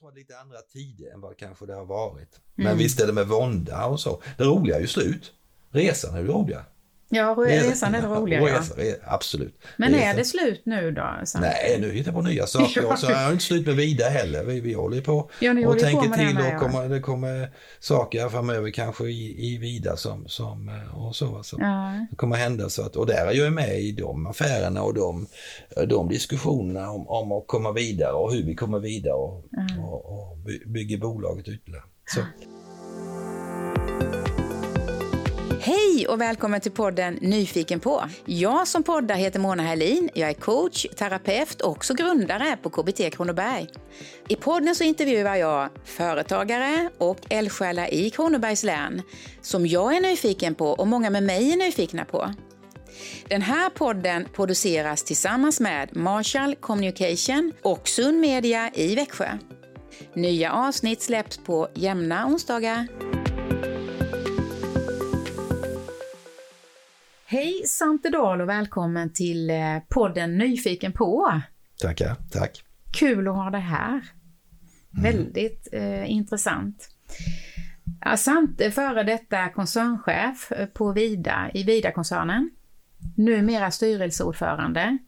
tror att lite andra tider än vad kanske det har varit. Men mm. visst är det med vånda och så. Det roliga är ju slut. Resan är det roliga. Ja, resan är det roliga. Ja. Absolut. Men är det slut nu då? Sant? Nej, nu hittar jag på nya saker. Och så är det inte slut med Vida heller. Vi, vi håller på ja, och tänker på till och kommer, det kommer saker framöver kanske i, i Vida som, som eh, och så. Alltså. Ja. Det kommer hända så att, och där är jag med i de affärerna och de, de diskussionerna om, om att komma vidare och hur vi kommer vidare och, mm. och, och bygger bolaget ytterligare. Så. Hej och välkommen till podden Nyfiken på. Jag som poddar heter Mona Herlin. Jag är coach, terapeut och också grundare på KBT Kronoberg. I podden så intervjuar jag företagare och eldsjälar i Kronobergs län som jag är nyfiken på och många med mig är nyfikna på. Den här podden produceras tillsammans med Marshall Communication och Sund Media i Växjö. Nya avsnitt släpps på jämna onsdagar. Hej Sante Dahl och välkommen till eh, podden Nyfiken på. Tackar, tack. Kul att ha dig här. Mm. Väldigt eh, intressant. Ja, Sante, före detta koncernchef eh, på Vida, i Vida-koncernen. Numera styrelseordförande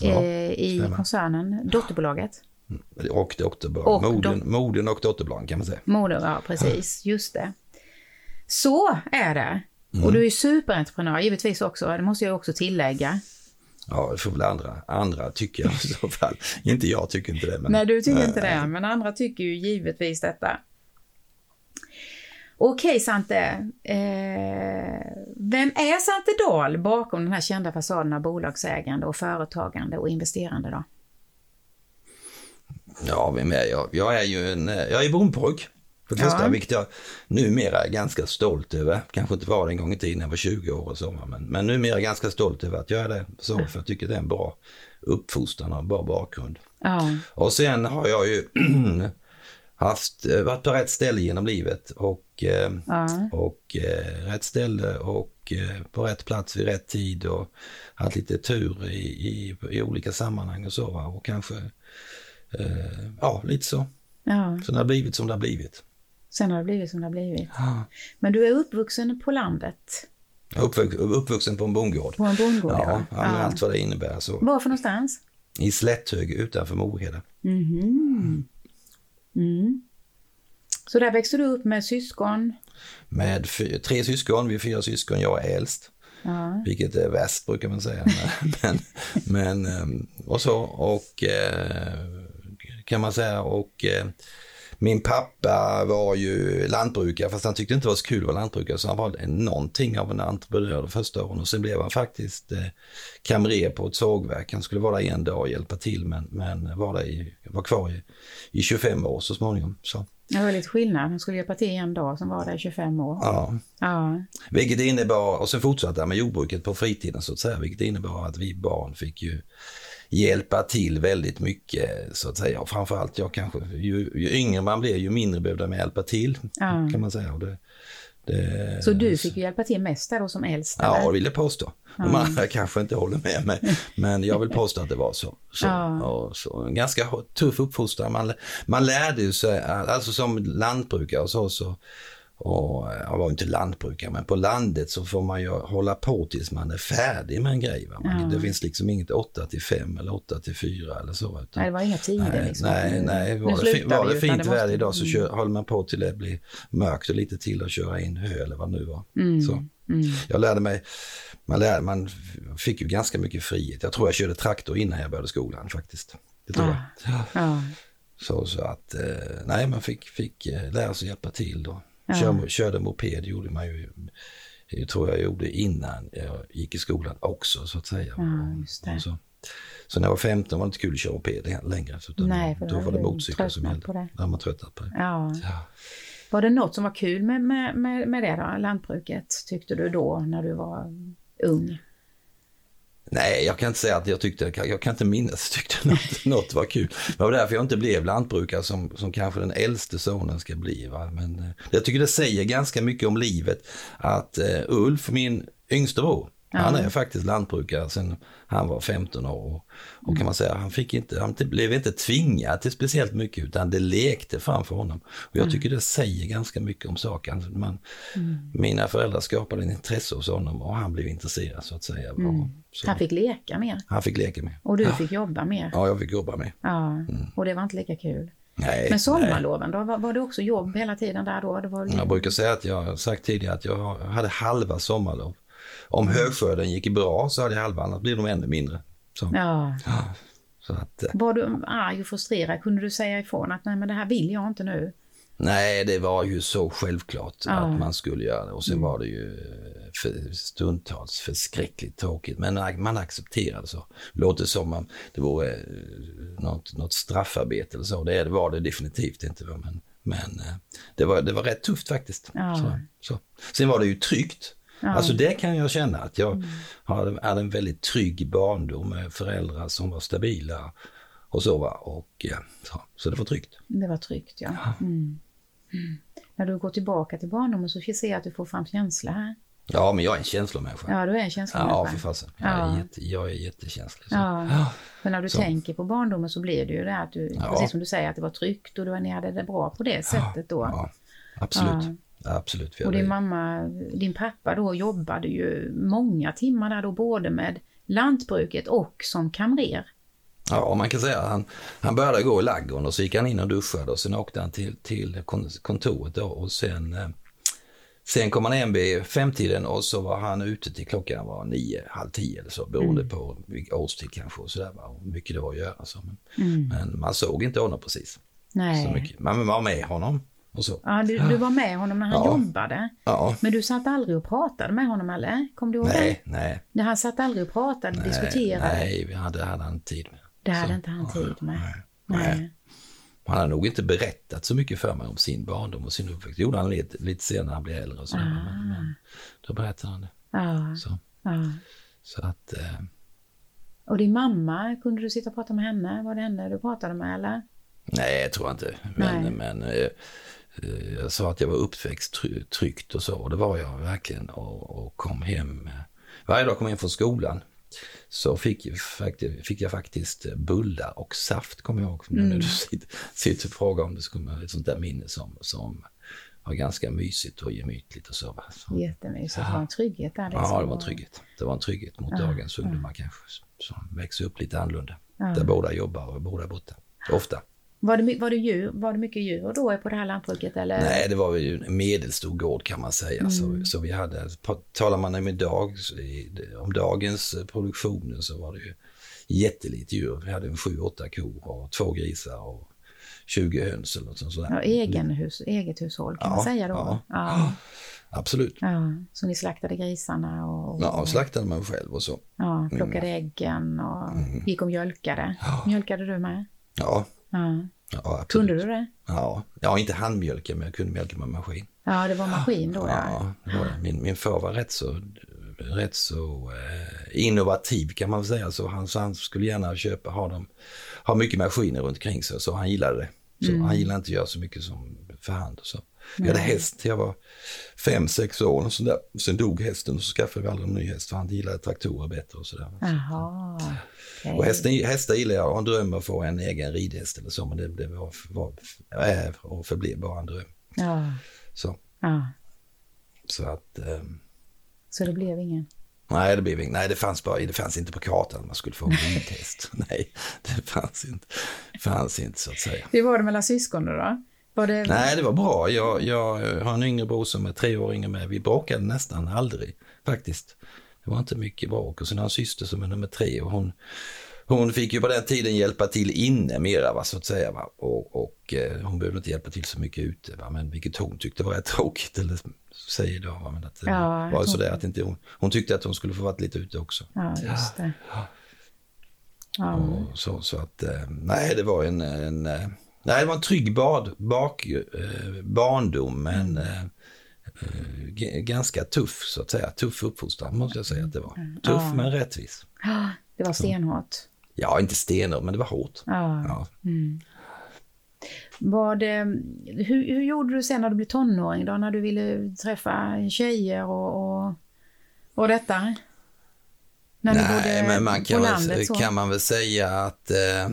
ja, eh, i stämmer. koncernen, dotterbolaget. Mm, och dotterbolag, och moden, moden och dotterbolagen kan man säga. Moden, ja precis, just det. Så är det. Mm. Och du är superentreprenör givetvis också, det måste jag också tillägga. Ja, det får väl andra, andra tycka i så fall. inte jag tycker inte det. Men, Nej, du tycker inte det, men andra tycker ju givetvis detta. Okej Sante, eh, vem är Sante Dahl bakom den här kända fasaden av bolagsägande och företagande och investerande då? Ja, vem är jag? Jag är ju en, jag är bondpojk. För det första, ja. vilket jag numera är ganska stolt över. Kanske inte var det en gång i tiden när jag var 20 år och så, men, men numera är ganska stolt över att göra det så, för jag tycker det är en bra uppfostran och en bra bakgrund. Ja. Och sen har jag ju haft, eh, varit på rätt ställe genom livet och, eh, ja. och eh, rätt ställe och på rätt plats vid rätt tid och haft lite tur i, i, i olika sammanhang och så. Och kanske, ja, lite så. Ja. Så det har blivit som det har blivit. Sen har det blivit som det har blivit. Ja. Men du är uppvuxen på landet? Uppvux, uppvuxen på en bondgård. På en bondgård, ja. ja. Med allt vad det innebär. Så. Var för någonstans? I Slätthög utanför Moheda. Mm. Mm. Så där växte du upp med syskon? Med tre syskon, vi är fyra syskon, jag är äldst. Ja. Vilket är värst brukar man säga. men, men, ehm, och så, och eh, kan man säga. Och eh, min pappa var ju lantbrukare fast han tyckte inte det var så kul att vara lantbrukare så han var någonting av en entreprenör de första åren och sen blev han faktiskt eh, kamrer på ett sågverk. Han skulle vara där en dag och hjälpa till men, men var, där i, var kvar i, i 25 år så småningom. Så. Det var lite skillnad. Han skulle hjälpa till en dag, som var där i 25 år. Ja. ja. Vilket innebar, och sen fortsatte han med jordbruket på fritiden så att säga, vilket innebar att vi barn fick ju hjälpa till väldigt mycket så att säga. Och framförallt jag kanske, ju, ju yngre man blir ju mindre behövde man hjälpa till ja. kan man säga. Och det, det, så du fick hjälpa till mest där då som äldst? Ja, det vill jag påstå. De mm. andra kanske inte håller med mig, men jag vill påstå att det var så. så, ja. så en ganska tuff uppfostran. Man, man lärde ju sig, alltså som lantbrukare och så, så och jag var inte lantbrukare, men på landet så får man ju hålla på tills man är färdig med en grej. Man, ja. Det finns liksom inget 8 till 5 eller 8 till 4 eller så. Utan, nej, det var inga tider nej, liksom. Nej, nej. Var, det, var det fint väder idag så kör, håller man på till det blir mörkt och lite till att köra in hö eller vad det nu var. Mm. Så. Mm. Jag lärde mig, man, lärde, man fick ju ganska mycket frihet. Jag tror jag körde traktor innan jag började skolan faktiskt. Det tror ja. jag. Ja. Så, så att, eh, nej man fick, fick eh, lära sig hjälpa till då. Ja. Kör, körde moped gjorde man ju, det tror jag gjorde innan jag gick i skolan också så att säga. Ja, så. så när jag var 15 var det inte kul att köra moped längre. Så Nej, för då var det motorcyklar som gällde. Det. Då man tröttnat på det. Ja. ja. Var det något som var kul med, med, med, med det då, lantbruket, tyckte du då när du var ung? Nej, jag kan inte säga att jag tyckte, jag kan inte minnas att jag tyckte något, något var kul. Det var därför jag inte blev lantbrukare som, som kanske den äldste sonen ska bli. Va? Men eh, jag tycker det säger ganska mycket om livet att eh, Ulf, min yngste bror, Ja. Han är faktiskt lantbrukare sedan han var 15 år. Och, och kan man säga, han, fick inte, han blev inte tvingad till speciellt mycket utan det lekte framför honom. Och jag tycker det säger ganska mycket om saken. Man, Mina föräldrar skapade en intresse hos honom och han blev intresserad så att säga. Och, så, Han fick leka mer han fick leka med. och du fick jobba mer. Ja, jag fick jobba med. Ja, och det var inte lika kul. Nej, Men nej. sommarloven då, var, var det också jobb hela tiden där då? Det var... Jag brukar säga att jag har sagt tidigare att jag hade halva sommarlov. Om högskörden gick bra så hade halva, annars blir de ännu mindre. Så, Ja. så att, eh, Var du arg och frustrerad? Kunde du säga ifrån att nej men det här vill jag inte nu? nej, det var ju så självklart Ja. att man skulle göra det. Och sen var det ju för, stundtals förskräckligt tråkigt. Men man accepterade så. Låter som man, det vore eh, något, något straffarbete eller så. Det, var det definitivt inte. Men, men eh, det, var, det var rätt tufft faktiskt. Ja. Så, så. Sen var det ju tryggt. Alltså det kan jag känna att jag hade, hade en väldigt trygg barndom med föräldrar som var stabila och så va. Och, så, så det var tryggt. Det var tryggt ja. Mm. Mm. När du går tillbaka till barndomen så ser jag att du får fram känslor här. Ja, men jag är en känslomänniska. Ja, du är en känslomänniska. Ja, för fasen. Jag, Ja. är jätte, jag är jättekänslig. Så. Ja. För när du Så. tänker på barndomen så blir det ju det att du, Ja. precis som du säger, att det var tryggt och du, ni hade det bra på det sättet då. Ja, absolut. Absolut. Och din mamma, din pappa då jobbade ju många timmar där då både med lantbruket och som kamrer. Ja, man kan säga att han, han började gå i ladugården och så gick han in och duschade och sen åkte han till, till kon- kontoret då och sen, eh, sen kom han hem vid femtiden och så var han ute till klockan var nio, halv tio eller så beroende på vilken årstid kanske och sådär hur mycket det var att göra. Så. Men, men man såg inte honom precis så Nej. mycket. Man var med honom och så. Ja, du, du var med honom när han Ja. jobbade. Ja, Men du satt aldrig och pratade med honom eller? Kom du ihåg nej, nej, det? Han satt aldrig och pratade, nej, diskuterade. nej, vi hade, hade han tid med. Det hade Så, inte han tid med. nej, Nej. nej. Han har nog inte berättat så mycket för mig om sin barndom och sin uppväxt. Det gjorde han lite, lite senare när han blev äldre och så. Men, men då berättade han det. Ja, Så, ja. så att, eh, Och din mamma, kunde du sitta och prata med henne? Var det henne du pratade med eller? nej, jag tror inte. Men, Nej. men eh, jag sa att jag var uppväxt try- tryggt och så. Och det var jag verkligen. Och, och kom hem. eh, Varje dag kom jag hem från skolan. Så fick, jag faktiskt, fick jag faktiskt bullar och saft, kommer jag ihåg. Nu när du sitter, sitter och frågar om det skulle vara ett sånt där minne som, som var ganska mysigt och gemytligt och så. så Jättemysigt. Det var en trygghet där. liksom. Ja, det var en trygghet. Det var en trygghet mot dagens ungdomar kanske, som växer upp lite annorlunda. Där båda jobbar och båda är borta. Ofta. Var det, var, det djur, var det mycket djur då på det här lantbruket eller? Nej, det var ju en medelstor gård kan man säga. Så, så vi hade, talar man om, idag, om dagens eh, produktioner så var det ju jättelite djur. Vi hade en sju, åtta kor och två grisar och 20 höns eller något sånt. Ja, egen hus, eget hushåll kan man Ja, säga då? ja. Ja. Absolut. Så ni slaktade grisarna och Ja, slaktade man själv och så. ja, plockade äggen och gick och mjölkade. Mjölkade du med? Ja, Ja. ja. Kunde du det? Ja, ja, inte handmjölka men jag kunde mjölka med maskin. Ja, det var maskin då ja. Ja. Min, min far var rätt så, rätt så eh, innovativ kan man säga. Så han, så han skulle gärna köpa, ha, dem, ha mycket maskiner runt omkring sig. Så han gillade det. Så Han gillade inte att göra så mycket som för hand. Och så. Vi hade häst till jag var fem, sex år. Och så där. Sen dog hästen och så skaffade vi aldrig en ny häst. För han gillade traktorer bättre och sådär. Jaha. okej. Och hästen, hästar gillar jag. Jag har en dröm att få en egen ridhäst eller så. Men det, det var, var, är och förblir bara en dröm. Ja. Så, ja. så att... ehm, Så det blev ingen? Nej, det blev inget. Nej, det fanns, bara, det fanns inte på kartan man skulle få en ridhäst. Nej, det fanns inte. fanns inte så att säga. Hur var det mellan syskonen då? Det... Nej, det var bra. Jag, jag har en yngre bror som är tre år yngre med. Vi bråkade nästan aldrig faktiskt. Det var inte mycket bråk. Och sen har jag en syster som är nummer tre och hon, hon fick ju på den tiden hjälpa till inne mera va, så att säga. Va? Och, och eh, hon behövde inte hjälpa till så mycket ute. Va? Men vilket hon tyckte var rätt tråkigt. Eller säger idag. Va? Men att det Ja, var sådär att inte hon, hon tyckte att hon skulle få vara lite ute också. Ja, just det. Ja. Och så, så att, eh, nej det var en, en, eh, nej, det var en trygg bad, bak, eh, barndom men eh, eh, g- ganska tuff så att säga. Tuff uppfostran måste jag säga att det var. Tuff Ja. men rättvis. Ja, Det var stenhårt. Ja, inte stenar men det var hårt. Ja. Ja. Var det, hur, hur gjorde du sen när du blev tonåring då, när du ville träffa tjejer och, och, och detta? När Nej, men man kan, väl, kan man väl säga att, eh,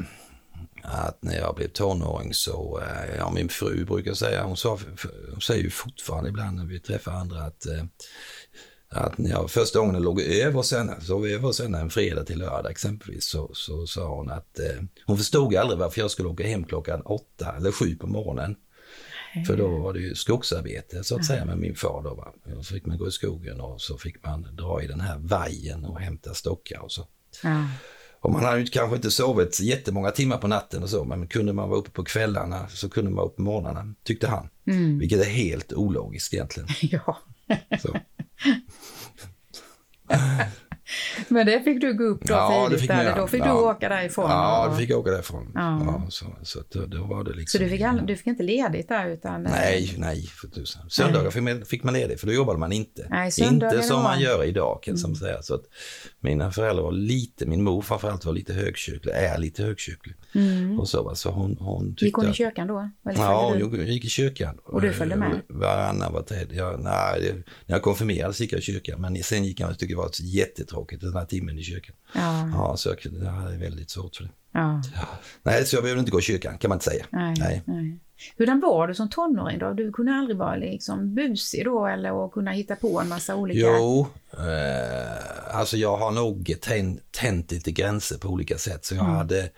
att när jag blev tonåring så, eh, ja min fru brukar säga, hon, sa, hon säger ju fortfarande ibland när vi träffar andra att eh, att när jag första gången låg över henne, sov över henne en fredag till lördag exempelvis, så, så sa hon att eh, hon förstod aldrig varför jag skulle åka hem klockan åtta eller sju på morgonen. För då var det ju skogsarbete så att säga med min far då. Va? Och så fick man gå i skogen och så fick man dra i den här vajen och hämta stockar och så. Ja. Och man hade ju kanske inte sovit jättemånga timmar på natten och så, men kunde man vara uppe på kvällarna så kunde man vara uppe på morgnarna, tyckte han. Mm. Vilket är helt ologiskt egentligen. Ja. Men det fick du gå upp då ja, tidigt, eller då fick ja. du åka därifrån? Ja, då fick jag åka därifrån. Ja. ja så, så då, då, var det liksom... Så du fick, all, du fick inte ledigt där? Utan... Nej, nej för tusan. Söndagar fick man, fick man ledigt för då jobbade man inte. Nej, inte som man gör idag kan mm. säga. Så att mina föräldrar var lite, min mor framförallt var lite högkyrklig, är lite högkyrklig. Mm. Och så, så hon, hon gick hon i kyrkan då? ja, hon gick i kyrkan. Och du följde med? Varannan var tredje. Jag, nej, när jag konfirmerades gick jag i kyrkan men sen gick jag, jag tyckte det var jättetråkigt den här timmen i kyrkan. Ja, ja så jag, jag hade väldigt svårt för det. Ja. ja. Nej, så jag behövde inte gå i kyrkan kan man inte säga. Nej, nej. nej. Hurdan var du som tonåring då? Du kunde aldrig vara liksom busig då eller och kunna hitta på en massa olika... Jo, eh, alltså jag har nog tänt, lite gränser på olika sätt. Så jag mm. hade,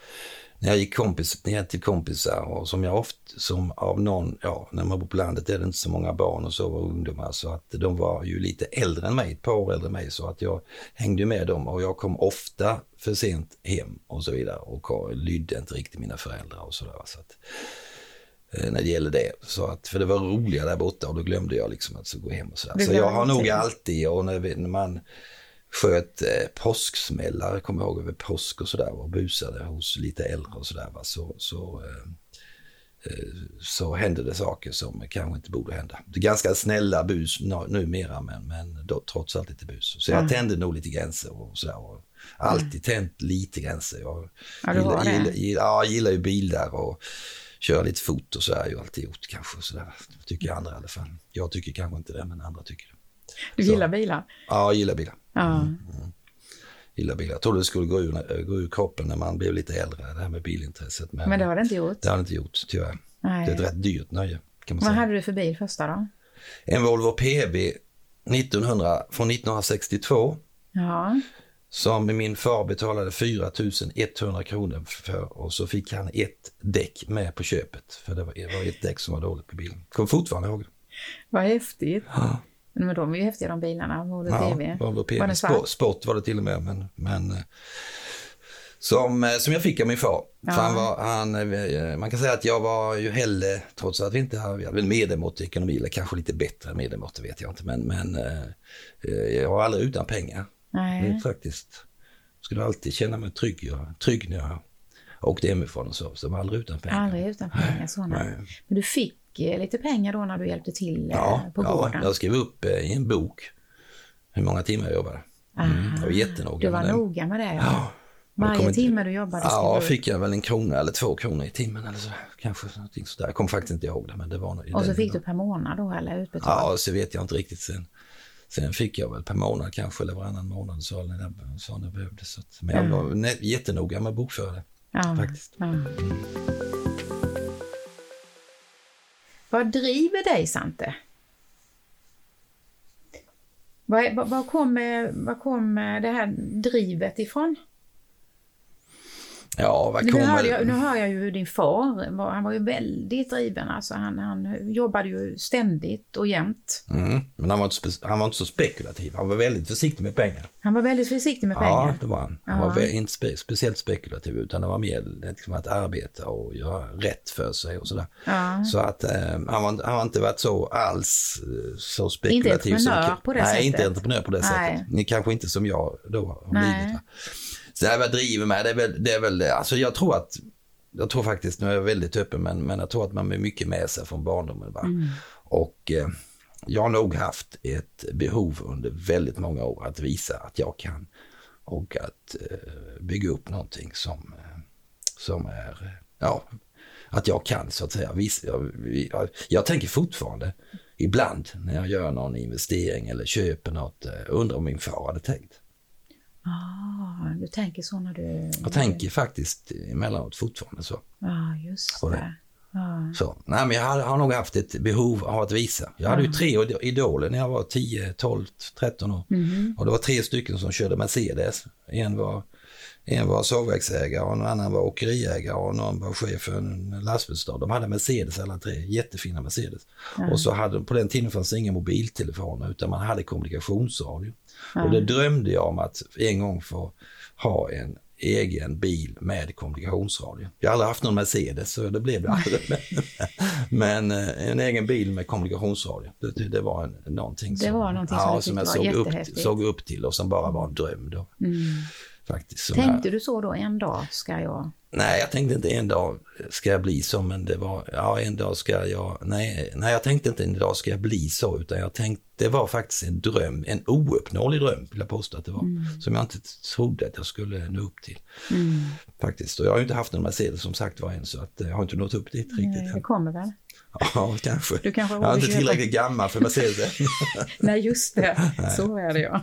när jag gick kompis, ner till kompisar och som jag ofta, som av någon, ja när man bor på landet är det inte så många barn och så och ungdomar så att de var ju lite äldre än mig, ett par år äldre än mig så att jag hängde med dem och jag kom ofta för sent hem och så vidare och lydde inte riktigt mina föräldrar och sådär. Så att, Eh, när det gäller det. Så att, för det var roligare där borta och då glömde jag liksom att gå hem och sådär. Så jag har nog alltid, och när, när man sköt eh, påsksmällar, kommer jag ihåg över påsk och sådär och busade hos lite äldre och sådär. Så, så, eh, eh, så hände det saker som kanske inte borde hända. Det är ganska snälla bus numera men, men då, trots allt lite bus. Så jag mm. tände nog lite gränser och sådär. Och alltid tänt lite gränser. Jag ja, gillar, gillar, gillar, ja, gillar ju bilar och köra lite fot och så är ju alltid gjort kanske. Så där, tycker andra i alla fall. Jag tycker kanske inte det, men andra tycker det. Du så. gillar bilar? Ja, jag gillar bilar. Ja. Mm, mm. Gillar bilar. Jag trodde det skulle gå ur, gå ur kroppen när man blev lite äldre, det här med bilintresset. Men, men det har det inte gjort? Det har det inte gjort, tyvärr. Nej. Det är ett rätt dyrt nöje. Kan man Vad säga. hade du för bil första då? En Volvo PB 1900, från 1962. Ja som min far betalade 4 100 kronor för och så fick han ett däck med på köpet. För det var, det var ett däck som var dåligt på bilen. Kommer fortfarande ihåg det. Vad häftigt. Ja. Men de är ju häftiga de bilarna, Volvo ja, TV. Volvo PV. Var den svart? Sport var det till och med. Men, men, eh, som, eh, som jag fick av min far. Ja. han var, han, eh, man kan säga att jag var ju hellre, trots att vi inte hade, vi hade medelmått i ekonomi, eller kanske lite bättre medelmått, vet jag inte. Men, men jag var aldrig utan pengar. Nej. Det faktiskt. Skulle alltid känna mig trygg, jag, trygg när jag åkte hemifrån och så. Så jag var aldrig utan pengar. Aldrig utan pengar, sådana. Nej. Men du fick eh, lite pengar då när du hjälpte till eh, ja, på gården? Ja, jag skrev upp eh, i en bok hur många timmar jag jobbade. Mm, jag var jättenoga Du var med noga med det? Ja. ja. Varje timme du jobbade? Ja, fick jag väl en krona eller två kronor i timmen eller så. Kanske någonting sådär. Jag kommer faktiskt inte ihåg det. Men det var och så fick du per månad då eller utbetalt? Ja, så vet jag inte riktigt sen. Sen fick jag väl per månad kanske, eller varannan månad sa när, sa när behövdes. Så att, men jag var jättenoga med bokföra. Ja, faktiskt. Ja. Mm. Vad driver dig, Sante? Var, var, var, kommer, var kommer det här drivet ifrån? Ja, vad kommer... Nu hör, jag, nu hör jag ju din far, han var ju väldigt driven. Alltså han, han jobbade ju ständigt och jämt. Mm, men han var, inte han var inte så spekulativ. Han var väldigt försiktig med pengar. Han var väldigt försiktig med pengar? Ja, det var han. Han ja. var inte spe, speciellt spekulativ utan det var mer liksom att arbeta och göra rätt för sig och sådär. Ja. Så att eh, han, var, han har inte varit så alls eh, så spekulativ. Inte entreprenör på det nej, sättet? Nej, inte entreprenör på det nej. sättet. Ni kanske inte som jag då har blivit. Va? Så det här vad driver med, det är väl, det är väl alltså jag tror att, jag tror faktiskt, nu är jag väldigt öppen, men, men jag tror att man är mycket med sig från barndomen. Va? Mm. Och eh, jag har nog haft ett behov under väldigt många år att visa att jag kan och att eh, bygga upp någonting som, eh, som är, ja, att jag kan så att säga. Visa, jag, jag, jag tänker fortfarande ibland när jag gör någon investering eller köper något, undrar om min far hade tänkt. Ah, du tänker så när du... Jag tänker faktiskt emellanåt fortfarande så. Ja, just På det. det. Ja. så. Nej, men jag har, har nog haft ett behov av att visa. Jag hade ju tre id- idoler när jag var 10, 12, 13 år. Mhm. Och det var tre stycken som körde Mercedes. En var, en var sågverksägare och en annan var åkeriägare och någon var chef för en lastbilsstad. De hade Mercedes alla tre, jättefina Mercedes. Och så hade, på den tiden fanns det inga mobiltelefoner utan man hade kommunikationsradio. Och det drömde jag om att en gång få ha en egen bil med kommunikationsradio. Jag har aldrig haft någon Mercedes så det blev det aldrig. Men, eh, en egen bil med kommunikationsradio, det, det, det var en, någonting Det som, var någonting som ja, som jag såg upp, såg upp till och som bara var en dröm då. Mm. Faktiskt. Tänkte du så då, en dag ska jag... nej, jag tänkte inte en dag ska jag bli så, men det var, ja en dag ska jag, nej, nej jag tänkte inte en dag ska jag bli så, utan jag tänkte, det var faktiskt en dröm, en ouppnåelig dröm vill jag påstå att det var, som jag inte trodde att jag skulle nå upp till. Mm. Faktiskt, och jag har ju inte haft en Mercedes som sagt var än, så att eh, jag har inte nått upp dit riktigt Nej, det kommer väl? Ja, kanske. Du kanske jag är inte köpa- tillräckligt gammal för Mercedes. Nej, just det. Så är det ja.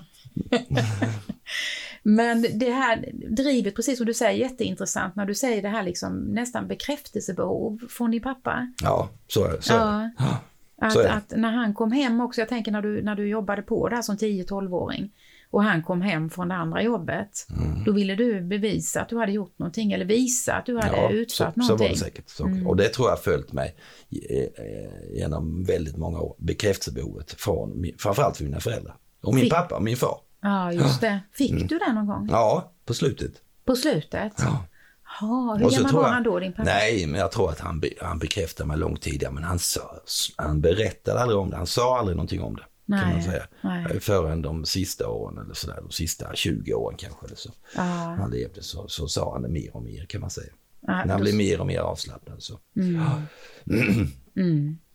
Men det här drivet, precis som du säger, jätteintressant när du säger det här liksom nästan bekräftelsebehov från din pappa. Ja, så är det. Så det. Ja. Ja. Att, Så är det. att när han kom hem också, jag tänker när du, när du jobbade på där som 10-12-åring och han kom hem från det andra jobbet, Mm. då ville du bevisa att du hade gjort någonting eller visa att du hade utfört så, så någonting. var det säkert. Så. Och det tror jag har följt mig eh, eh, genom väldigt många år. Bekräftelsebehovet från framförallt från mina föräldrar. Och min Fick- pappa och min far. Ja, just det. Fick Mm. du det någon gång? Ja, på slutet. På slutet? Ja. Ja, hur gammal var han då, din pappa? Nej, men jag tror att han, han bekräftade mig långt tidigare. Men han, sa, han berättade aldrig om det. Han sa aldrig någonting om det. Kan Nej, man säga. nej. Förrän de sista åren eller sådär. De sista 20 åren kanske. Eller så. Ja. Han levde så, så sa han det mer och mer kan man säga. Ja, När han då- blev mer och mer avslappnad. Så, Mm.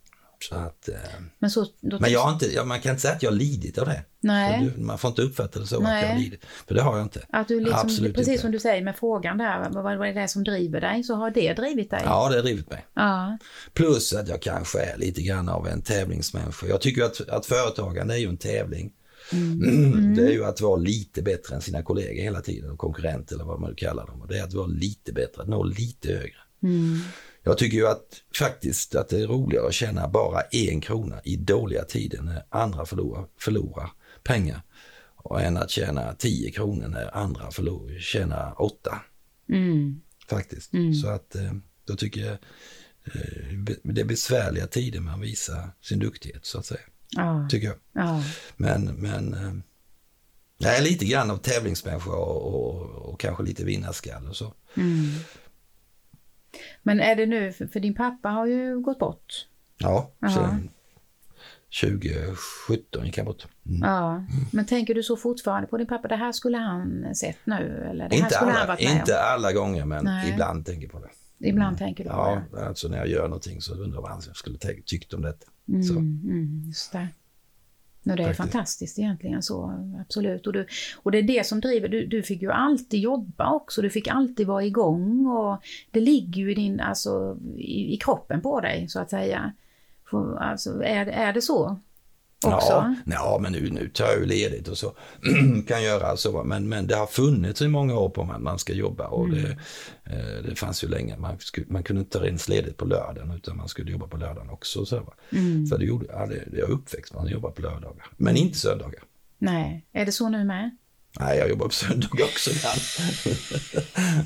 så att, eh, Men, så, Men jag inte, man kan inte säga att jag har lidit av det. Nej. Du, man får inte uppfatta det så att jag lidit. För det har jag inte. Att du liksom, Absolut precis inte. som du säger med frågan där, vad, vad är det som driver dig? Så har det drivit dig? Ja, det har drivit mig. Ja. Plus att jag kanske är lite grann av en tävlingsmänniska. Jag tycker att, att företagande är ju en tävling. Mm. Det är ju att vara lite bättre än sina kollegor hela tiden, och konkurrent eller vad man nu kallar dem. Och det är att vara lite bättre, att nå lite högre. Mm. Jag tycker ju att faktiskt att det är roligare att tjäna bara en krona i dåliga tider när andra förlorar, förlorar pengar. Och än att tjäna 10 kronor när andra förlorar, tjänar 8 Mm. faktiskt. Så att eh, då tycker jag eh, det är besvärliga tider man visar sin duktighet så att säga. Ja. Tycker jag. ja. Men, men eh, jag är lite grann av tävlingsmänniska och, och, och kanske lite vinnarskall och så. Mm. Men är det nu, för, din pappa har ju gått bort. Ja, Ja. sen 2017 gick han bort. Mm. Ja. Men tänker du så fortfarande på din pappa? Det här skulle han sett nu? Eller det Inte, han alla, med inte alla gånger men Nej. ibland tänker jag på det. Ibland tänker du på Ja, det? alltså när jag gör någonting så undrar jag vad han skulle tyckt om detta. Mm, Så. mm, just det. No, det är Faktiskt. fantastiskt egentligen så, absolut. Och, du, och det är det som driver, du, du fick ju alltid jobba också, du fick alltid vara igång och det ligger ju i, din, alltså, i, i kroppen på dig så att säga. För, alltså, är, är det så? Också? Ja, ja, men nu, nu tar jag ju ledigt och så kan göra så. Men, men det har funnits i många år på att man ska jobba och Mm. det, eh, det fanns ju länge. Man, skulle, man kunde inte ta ens ledigt på lördagen utan man skulle jobba på lördagen också. Så, va? Mm. För det gjorde ja, det, jag är uppväxt med att jobba på lördagar. Men inte söndagar. Nej, är det så nu med? Nej, jag jobbar på söndagar också ibland.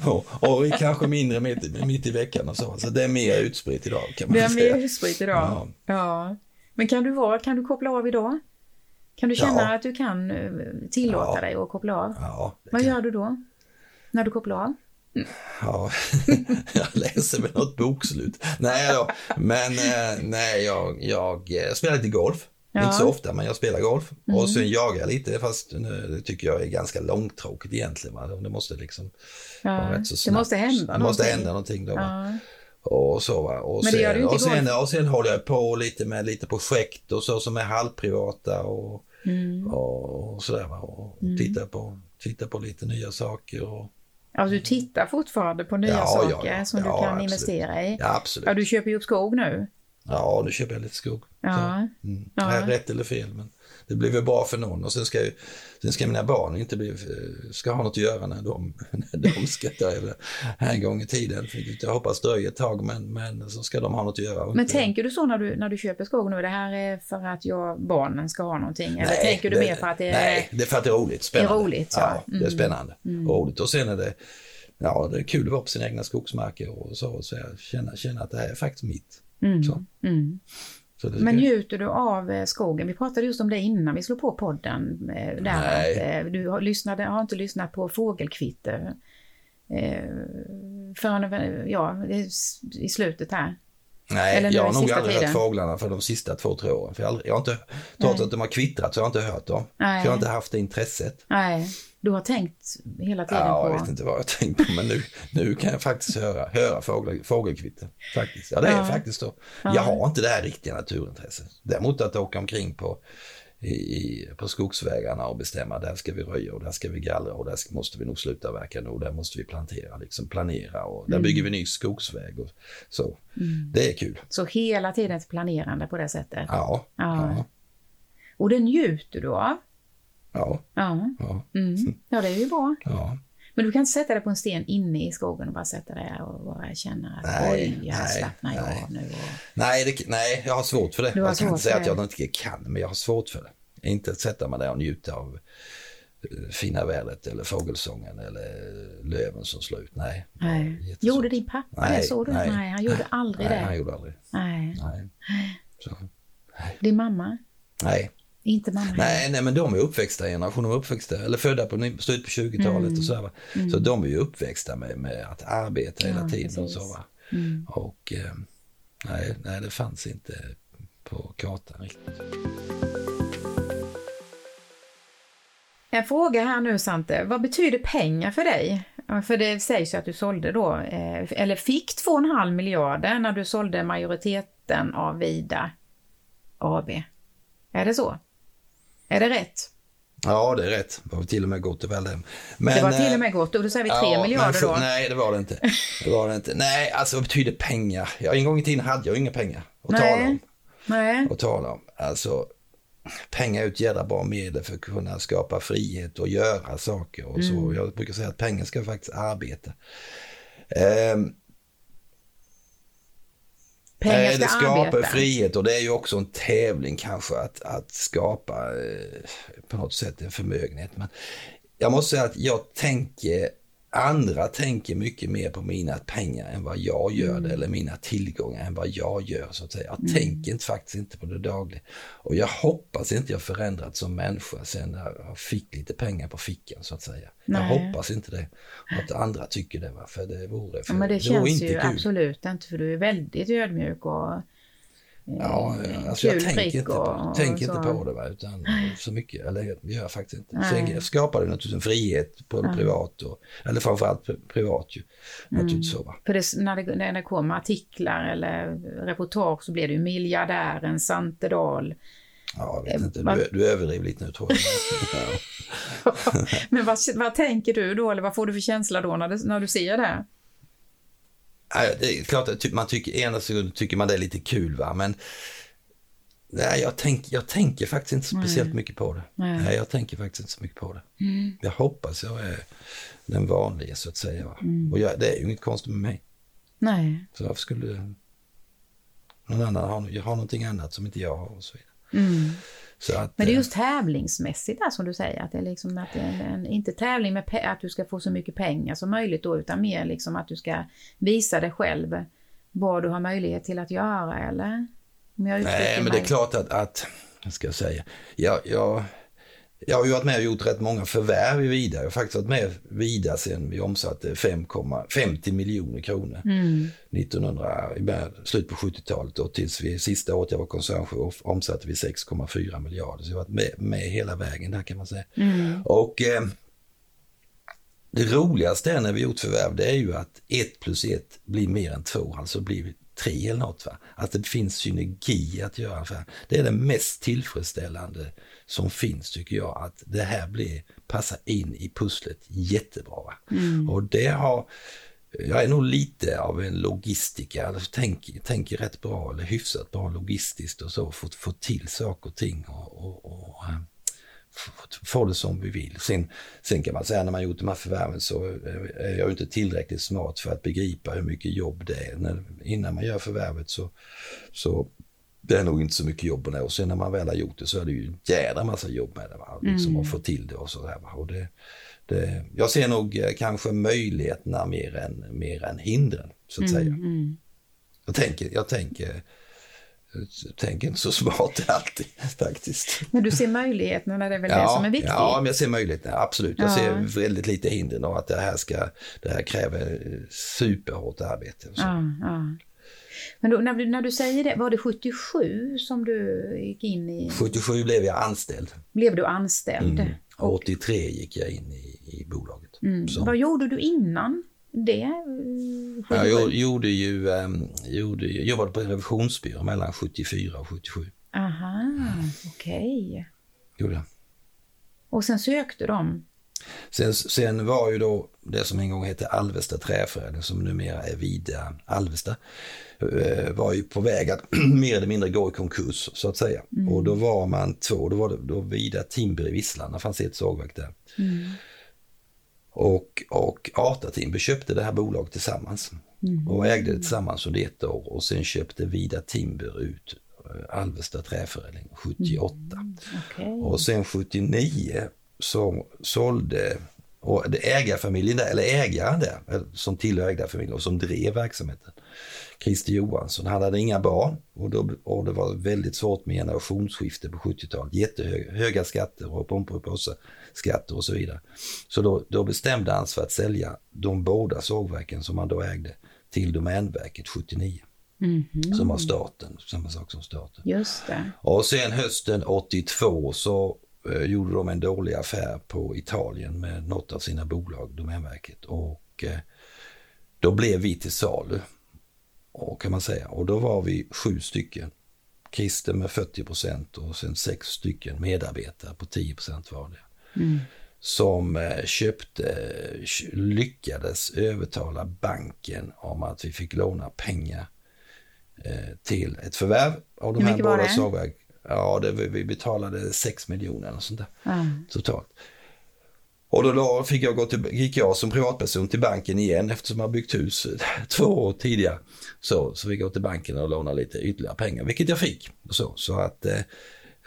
och, och kanske mindre mitt, mitt i veckan och så. Så det är mer utspritt idag kan man Det är säga. mer hussprit idag? Ja. ja. Men kan du, vara, kan du koppla av idag? Kan du känna Ja. att du kan eh, tillåta Ja. dig att koppla av? Ja, det Vad kan- gör du då? När du kopplar av? Ja, jag läser väl något bokslut. Nej då, men eh, nej, jag, jag eh, spelar lite golf. Ja. Mm. Inte så ofta, men jag spelar golf. Och sen jagar jag lite, fast det tycker jag är ganska långtråkigt egentligen. Va? Det måste liksom vara Ja, rätt så det snabbt. måste hända Det måste någonting. hända någonting då. Ja. Och så va. Och sen, och, sen, och sen håller jag på lite med lite projekt och så som är halvprivata och, Mm. och sådär va. Och tittar, på, tittar på lite nya saker och Alltså du tittar fortfarande på nya Ja, saker ja, ja. som Ja, du kan absolut. investera i? ja absolut. Ja, du köper ju upp skog nu. Ja, nu köper jag lite skog. Ja. Mm. Ja. Är rätt eller fel, men det blir väl bra för någon. Och sen ska, sen ska mina barn inte bli, ska ha något att göra när de, när de ska eller En gång i tiden. Jag hoppas dröjer ett tag, men, men så ska de ha något att göra. Men inte- tänker du så när du, när du köper skog nu, det här är för att jag, barnen ska ha någonting? Eller tänker du det- mer för att det är... Nej, det är för att det är roligt. Spännande. roligt, ja. det är Mm. spännande och roligt. Och sen är det, ja, det är kul att vara på sina egna skogsmarker och så. Och så känna, känna att det här är faktiskt mitt. Mm. Så. Mm. Men njuter du av eh, skogen? Vi pratade just om det innan vi slog på podden. eh, Där Nej. att, eh, du har, lyssnade, har inte lyssnat på fågelkvitter. Förrän ja, i slutet här. Nej, Eller jag har nog aldrig tiden. hört fåglarna för de sista två, tre åren. För jag, har aldrig, jag har inte, trots att de har kvittrat så har jag inte hört dem. Nej. För jag har inte haft det intresset. Nej, du har tänkt hela tiden Ja, på... jag vet inte vad jag har tänkt på, men nu, nu kan jag faktiskt höra, höra fågel, fågelkvitter. Faktiskt. Ja, det är Ja. faktiskt så. Ja. Jag har inte det här riktiga naturintresset. Däremot att åka omkring på, i, på skogsvägarna och bestämma där ska vi röja och där ska vi gallra och där ska, måste vi nog sluta verka nu och där måste vi plantera, liksom planera och där Mm. bygger vi ny skogsväg och så. Det är kul. Så hela tiden ett planerande på det sättet. Ja, Ja. ja, Och det njuter du av. ja, Ja. ja. Mm. ja, det är ju bra. ja. Men du kan inte sätta dig på en sten inne i skogen och bara sätta dig och bara känna att Nej, oj, här nej, slappnar jag nej. av nu. Och... Nej, det, nej, jag har svårt för det. Jag kan inte säga att jag inte kan, men jag har svårt för det. Inte att sätta mig där och njuta av eh, fina vädret eller fågelsången eller löven som slår ut. Nej. Nej. Gjorde din pappa Nej, det? Såg du? nej. Nej, han gjorde aldrig Nej, det. han gjorde aldrig. Nej. Nej. Så. Din mamma? Nej. Inte mamma. Nej, nej, men de är uppväxta i generationen, de är uppväxta, eller födda på slutet på 20-talet Mm. och så. Va? Så de är ju uppväxta med, med att arbeta hela Ja, tiden och precis. så. Va? Mm. Och eh, nej, nej, det fanns inte på kartan riktigt. En fråga här nu Sante. Vad betyder pengar för dig? För det sägs ju att du sålde då, eh, eller fick 2,5 miljarder när du sålde majoriteten av Vida AB. Är det så? Är det rätt? Ja, det är rätt. Det var till och med gott och väl det. Men, Det var till eh, och med gott och då säger vi 3 ja, miljarder då. Nej, det var det inte. Det var det inte. Nej, alltså vad betyder pengar? Ja, en gång i tiden hade jag inga pengar att Nej. tala om. Nej. Att tala om. Alltså, pengar är ett jädra bra medel för att kunna skapa frihet och göra saker och så. Mm. Jag brukar säga att pengar ska faktiskt arbeta. Ehm, Pengar Nej, ska det skapar arbeta. frihet och det är ju också en tävling kanske att, att skapa eh, på något sätt en förmögenhet. Men jag måste säga att jag tänker, andra tänker mycket mer på mina pengar än vad jag gör det, eller mina tillgångar än vad jag gör så att säga. Jag tänker inte, faktiskt inte på det dagliga. Och jag hoppas inte jag förändrats som människa sen jag fick lite pengar på fickan så att säga. Jag Nej. hoppas inte det. Och att andra tycker det, va? för det vore, för Ja, men det vore känns ju kul. absolut inte för du är väldigt ödmjuk och Ja, alltså jag tänker inte, på, och- så. inte på det va, utan så mycket, eller det gör jag faktiskt inte. Nej. Sen skapar det naturligtvis en frihet på det privat, och, eller framförallt pri- privat ju. Naturligtvis så va. För det, när, det, när det kommer artiklar eller reportage så blir det ju miljardären Sante Dahl. Ja, jag vet inte, vad- du, du överdriver lite nu tror jag. ja. Men vad, vad tänker du då, eller vad får du för känsla då när du, när du ser det? Nej, det är klart att man tycker, ena sekunden tycker man det är lite kul va, men nej, jag, tänk, jag tänker faktiskt inte speciellt mycket på det. Nej. Nej. jag tänker faktiskt inte så mycket på det. Mm. Jag hoppas jag är den vanliga så att säga. Va? Och jag, det är ju inget konstigt med mig. Nej. Så varför skulle någon annan ha, jag har någonting annat som inte jag har och så vidare. Mm. Att, Men det är eh, just tävlingsmässigt där som du säger, att det är liksom att en, en, inte tävling med att du ska få så mycket pengar som möjligt då, utan mer liksom att du ska visa dig själv vad du har möjlighet till att göra, eller? Om jag Nej, men det är mig. klart att, att vad ska jag säga, jag, jag, jag har ju varit med och gjort rätt många förvärv i Vida. Jag har faktiskt varit med Vida sen vi omsatte 5,50 miljoner kronor. Mm. 1900, i början- slut på 70-talet och tills vi, sista året jag var koncernchef omsatte vi 6,4 miljarder. Så jag har varit med, med hela vägen där kan man säga. Mm. Och eh, det roligaste är när vi gjort förvärv, det är ju att ett plus ett blir mer än två, alltså blir tre eller något. Va? Att det finns synergi att göra affär. Det är det mest tillfredsställande som finns tycker jag, att det här blir, passar in i pusslet jättebra. Va? Och det har jag är nog lite av en logistiker, alltså, tänker, tänker rätt bra eller hyfsat bra logistiskt och så, få, få till saker och ting och, och, och få det som vi vill. Sen, sen kan man säga när man gjort de här förvärven så är jag inte tillräckligt smart för att begripa hur mycket jobb det är. När, innan man gör förvärvet så, så det är nog inte så mycket jobb med det och sen när man väl har gjort det så är det ju en jädra massa jobb med det. Va? Liksom mm. att få till det och sådär. Och det, det, jag ser nog eh, kanske möjligheterna mer än, mer än hindren så att mm, säga. Mm. Jag tänker, jag tänker tänker inte så smart alltid faktiskt. Men du ser möjligheterna, det är väl ja, det som är viktigt? Ja, men jag ser möjligheterna, absolut. Jag ja. ser väldigt lite hinder och att det här, ska, det här kräver superhårt arbete. Ja, ja. Men då, när, du, när du säger det, var det 77 som du gick in i? 77 blev jag anställd. Blev du anställd? Mm. Och 83 gick jag in i, i bolaget. Mm. Vad gjorde du innan? det? Jag gjorde ju, um, gjorde, jobbade på en revisionsbyrå mellan 74 och 77. Aha, okej. Okay. Gjorde jag. Och sen sökte de? Sen, sen var ju då det som en gång hette Alvesta Träförädling, som numera är Vida Alvesta, eh, var ju på väg att mer eller mindre gå i konkurs så att säga. Mm. Och då var man två, då var det då Vida Timber i Visslan, fanns ett sågverk där. Mm. Och, och Ata Timber köpte det här bolaget tillsammans mm. och ägde det tillsammans under ett år och sen köpte Vida Timber ut eh, Alvesta Träförädling 78. Mm. Okay. Och sen 79 så sålde och ägarfamiljen där, eller ägaren där, som tillhör ägarfamiljen och som drev verksamheten, Christer Johansson, han hade inga barn och, då, och det var väldigt svårt med generationsskifte på 70-talet. Jättehöga skatter och Pomperipossaskatter och så vidare. Så då, då bestämde han sig för att sälja de båda sågverken som han då ägde till Domänverket 79. Mm -hmm. Som var staten, samma sak som staten. Just det. Och sen hösten 82 så eh, gjorde de en dålig affär på Italien med något av sina bolag, Domänverket. Och eh, då blev vi till salu och kan man säga. Och då var vi sju stycken. Christer med 40 procent och sen sex stycken medarbetare på 10 procent vardera. Mm. Som eh, köpte, lyckades övertala banken om att vi fick låna pengar eh, till ett förvärv av de här båda sågverken. Ja, det, vi betalade 6 miljoner och sånt där mm. totalt. Och då, fick jag gå till, gick jag som privatperson till banken igen eftersom jag byggt hus två år tidigare. Så, så fick jag gå till banken och låna lite ytterligare pengar, vilket jag fick. Så, så att eh,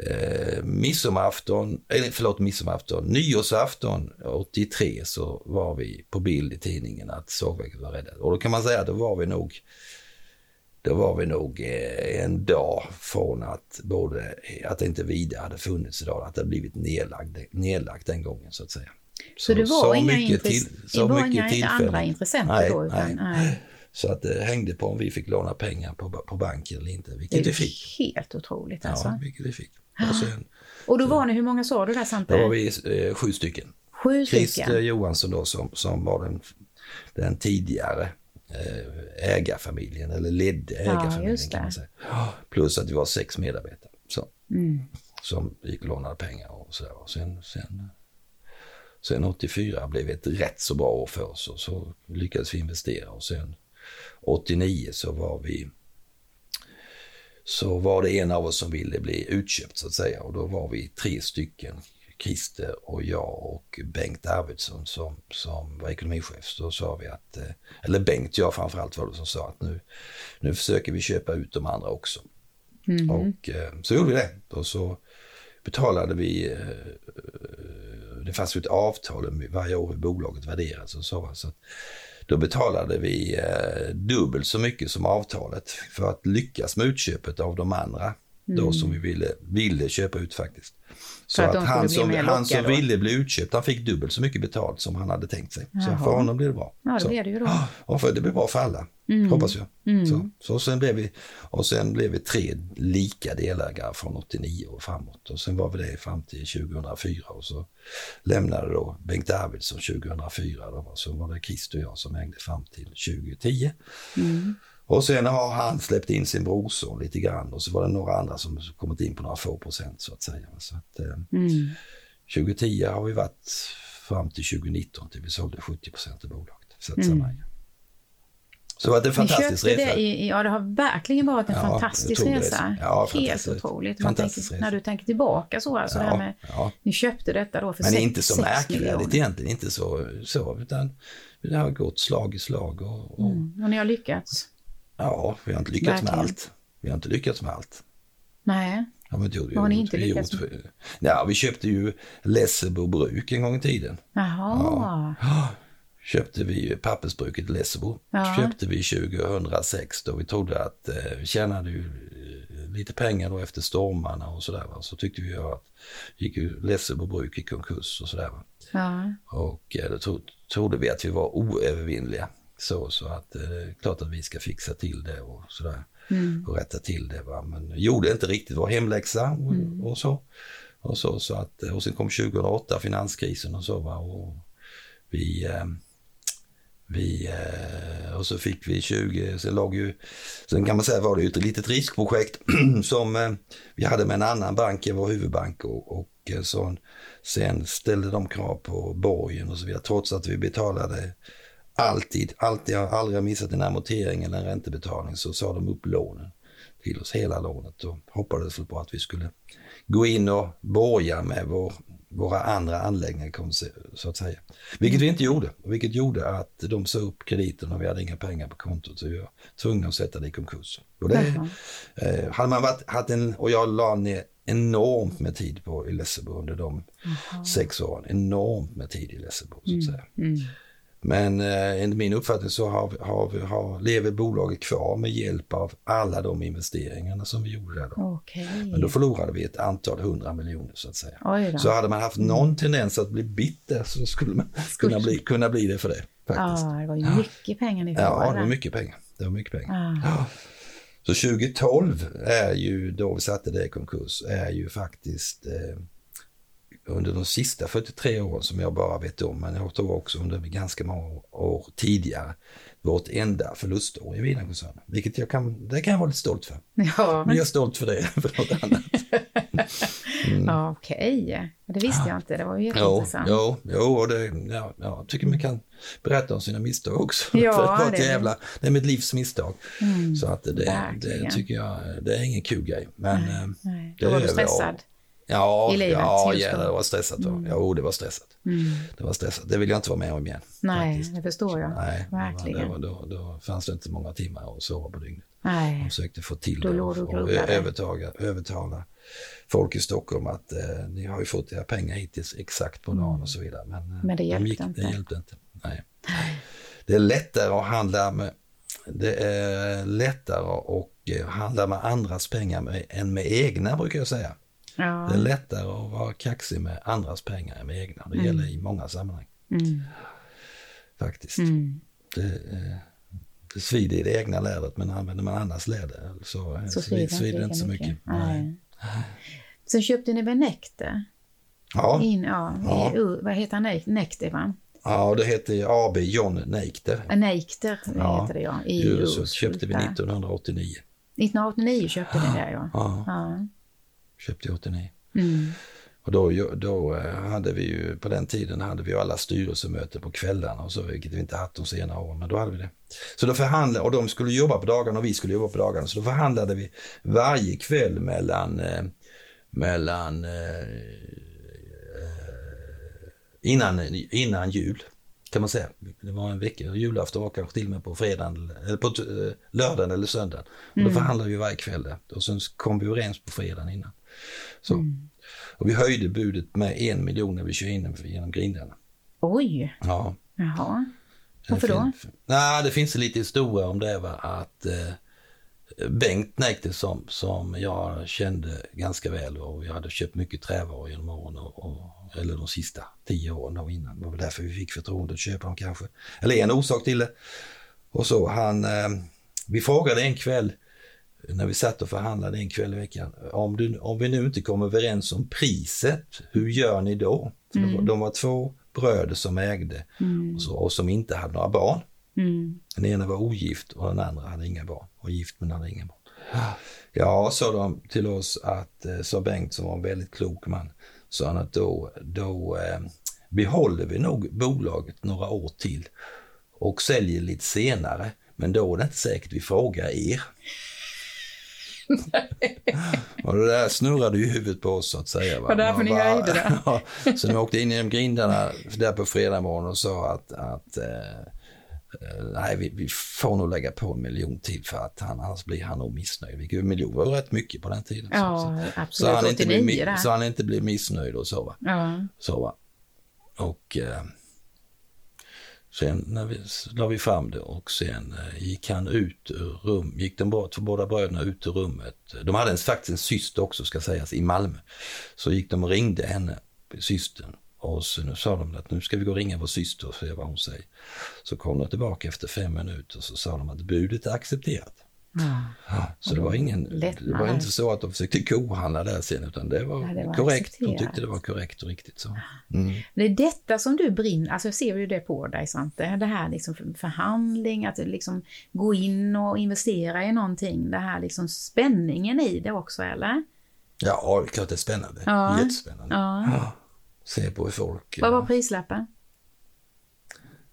eh midsommarafton, eller förlåt midsommarafton, nyårsafton 83 så var vi på bild i tidningen att sågverket var räddat. Och då kan man säga att då var vi nog då var vi nog eh, en dag från att både att inte vidare hade funnits idag, att det blivit nedlagt, nedlagt den gången så att säga. Så, så det var så inga, mycket till, så det var mycket inga andra intressenter nej, då? Utan, nej. nej. Så att det hängde på om vi fick låna pengar på, på banken eller inte, vilket vi fick. helt otroligt alltså. Ja, vilket vi fick. Och, sen, och då var ni, hur många sa du där samtidigt? Då var vi eh, sju stycken. Sju stycken? Christer Johansson då som, som var den, den tidigare eh, ägarfamiljen, eller ledde ägarfamiljen ja, kan man säga. Plus att vi var sex medarbetare så, mm. som gick och lånade pengar och sådär. Och sen, sen Sen 84 blev ett rätt så bra år för oss och så lyckades vi investera och sen 89 så var vi så var det en av oss som ville bli utköpt så att säga och då var vi tre stycken, Christer och jag och Bengt Arvidsson som, som var ekonomichef. Så sa vi att, eh, eller Bengt, jag framförallt var det som sa att nu, nu försöker vi köpa ut de andra också. Mm. Och eh, så gjorde vi det och så betalade vi eh, det fanns ju ett avtal varje år hur bolaget värderas och så. så då betalade vi dubbelt så mycket som avtalet för att lyckas med utköpet av de andra mm. då som vi ville, ville köpa ut faktiskt. Så att, att han, som, han som ville bli utköpt, han fick dubbelt så mycket betalt som han hade tänkt sig. Jaha. Så för honom blev det bra. Ja, det blev det ju då. Och för det blev bra för alla, mm. hoppas jag. Mm. Så, så sen blev vi, och sen blev vi tre lika delägare från 89 och framåt. Och sen var vi det fram till 2004 och så lämnade då Bengt Arvidsson 2004. Då, så var det Christer och jag som ägde fram till 2010. Mm. Och sen har han släppt in sin brorson lite grann och så var det några andra som kommit in på några få procent så att säga. Så att, eh, mm. 2010 har vi varit fram till 2019 till vi sålde 70 procent av bolaget. Så att mm. Så att det är en fantastisk resa. Det i, ja, det har verkligen varit en Ja, fantastisk resa. Ja, Helt fantastiskt. otroligt. Fantastisk tänker, när du tänker tillbaka så, alltså det här med, ja. ni köpte detta då för Men sex, inte så märkvärdigt egentligen, inte så, så utan det har gått slag i slag och, och Mm. Och ni har lyckats? Ja, vi har inte lyckats med Verkligen. allt. Vi har inte lyckats med allt. Nej. Inte gjort. Vad har ni inte lyckats gjort- Ja, vi köpte ju Lessebo bruk en gång i tiden. Jaha. Köpte vi pappersbruket Lessebo. Ja. Köpte vi 2006 då vi trodde att eh, vi tjänade ju eh, lite pengar då efter stormarna och sådär. Så tyckte vi att gick ju Lessebo bruk i konkurs och sådär. Ja. Och eh, då tro, trodde vi att vi var oövervinnliga. Så, så att eh, det är klart att vi ska fixa till det och sådär. Mm. Och rätta till det. Va? Men gjorde inte riktigt vår hemläxa och, Mm. och så. Och, så, så att, och sen kom 2008, finanskrisen och så. Va? Och vi, eh, vi, eh, och så fick vi 20, sen låg ju, sen kan man säga var det ju ett litet riskprojekt som eh, vi hade med en annan bank än vår huvudbank och, och eh, så, sen ställde de krav på borgen och så vidare trots att vi betalade alltid, alltid, jag har aldrig missat en amortering eller en räntebetalning så sa de upp lånen till oss, hela lånet och hoppades väl på att vi skulle gå in och borga med vår, våra andra anläggningar så att säga. Vilket vi inte gjorde, vilket gjorde att de sa upp krediten och vi hade inga pengar på kontot så vi var tvungna att sätta det i konkurs. Och det, eh, hade man varit, haft en, och jag la ner enormt med tid på i Lessebo under de sex åren. Enormt med tid i Lessebo så att säga. Mm. Men eh, enligt min uppfattning så har, har, har, lever bolaget kvar med hjälp av alla de investeringarna som vi gjorde där då. Okej. Men då förlorade vi ett antal hundra miljoner så att säga. Så hade man haft någon tendens att bli bitter så skulle man kunna bli, kunna bli det för det. Faktiskt. Ja, det var ju mycket pengar ni Ja, förlorade. det var mycket pengar. Det var mycket pengar. Ja. Ja. Så 2012 är ju, då vi satte det i konkurs, är ju faktiskt eh, under de sista 43 åren som jag bara vet om, men jag tror också under ganska många år tidigare, vårt enda förlustår i Wienerkoncernen. Vilket jag kan, det kan jag vara lite stolt för. Ja, Men jag är stolt för det, för något annat. ja okej. Det visste jag inte. Det var ju Jo, jätteintressant. jo, jo och det, ja, ja, jag tycker man kan berätta om sina misstag också. Ja, för det, var ett jävla, det är mitt livs misstag. Så att det, det tycker jag, det är ingen kul grej. Men eh, Nej. det Då var du stressad. Ja, i livet ja, ja då. det var stressat. Mm. Jo, det var stressat. Mm. Det var stressat. Det vill jag inte vara med om igen. Nej, faktiskt. det förstår jag. Nej, Verkligen. Var, då, då fanns det inte många timmar att sova på dygnet. Nej. Jag försökte få till Då det och, och övertaga, övertala folk i Stockholm att eh, ni har ju fått era pengar hittills exakt på dagen och så vidare. Men, eh, Men det de hjälpte inte. Det hjälpte inte. Nej. Det är lättare att handla med det är lättare att eh, handla med andras pengar än med egna brukar jag säga. Ja. Det är lättare att vara kaxig med andras pengar än med egna. Det gäller i många sammanhang Mm. faktiskt. Mm. Det, eh, det svider i det egna lädret men använder man annars läder så, eh, Så svider, svider det inte så lika mycket. Nej. Sen köpte ni väl Necte? Ja, In, ja, Ja. I, vad heter han? Necte, va? ja, det heter AB John Neikter. Neikter Ja. heter det, ja. I Urshult köpte vi där. 1989. 1989 köpte ni det, ja. Ja, köpte 89. Mm. Och då, då eh, hade vi ju, på den tiden hade vi alla styrelsemöten på kvällarna och så, vilket vi inte haft de senare åren, men då hade vi det. Så då förhandlade, och de skulle jobba på dagarna och vi skulle jobba på dagarna, så då förhandlade vi varje kväll mellan, eh, mellan eh, innan, innan jul, kan man säga. Det var en vecka, julafton var kanske till och med på fredagen, eller på lördagen eller söndagen. Och då förhandlade vi varje kväll där. Och sen kom vi överens på fredagen innan. Så. Och vi höjde budet med en miljon när vi kör in genom grindarna. Oj, Ja. jaha. Det Varför då? Nej, det finns en liten historia om det va, att eh, Bengt Näkte som, som jag kände ganska väl och jag hade köpt mycket trävaror genom åren, och, och, eller de sista tio åren då innan. Det var därför vi fick förtroende att köpa dem kanske. Eller en orsak till det. Och så han, eh, vi frågade en kväll när vi satt och förhandlade en kväll i veckan. Om, du, om vi nu inte kommer överens om priset, hur gör ni då? För de, var- de var två bröder som ägde och, så, och som inte hade några barn. Mm. Den ena var ogift och den andra hade inga barn. Och gift men hade inga barn. Ja, sa de till oss att, eh, sa Bengt som var en väldigt klok man, sa han att då, då eh, behåller vi nog bolaget några år till och säljer lite senare. Men då är det inte säkert vi frågar er. och det där snurrade ju huvudet på oss så att säga. Va? Och därför ni höjde det? ja, så när vi åkte in genom grindarna där på fredag morgon och sa att, att eh, eh, nej, vi, vi, får nog lägga på en miljon till för att han, annars blir han nog missnöjd. En miljon var rätt mycket på den tiden. Ja, så, absolut. Så han, inte blir, så han inte blir missnöjd och så va. Ja. Så, va? Och eh, Sen när vi, la vi fram det och sen eh, gick han ut ur rum, gick de två båda bröderna ut ur rummet. De hade en, faktiskt en syster också ska sägas i Malmö. Så gick de och ringde henne, systern. Och så nu sa de att nu ska vi gå och ringa vår syster och se vad hon säger. Så kom de tillbaka efter fem minuter och så sa de att budet är accepterat. Så det var, ingen, det var inte så att de försökte kohandla där sen utan det var, ja, det var korrekt. Accepterat. De tyckte det var korrekt och riktigt så. Mm. Det är detta som du brinner, alltså jag ser ju det på dig Svante, det här liksom förhandling, att liksom gå in och investera i någonting, det här liksom spänningen i det också eller? Ja, klart det är spännande. Ja. Jättespännande. Ja. Ja. Se på hur folk... Vad var prislappen?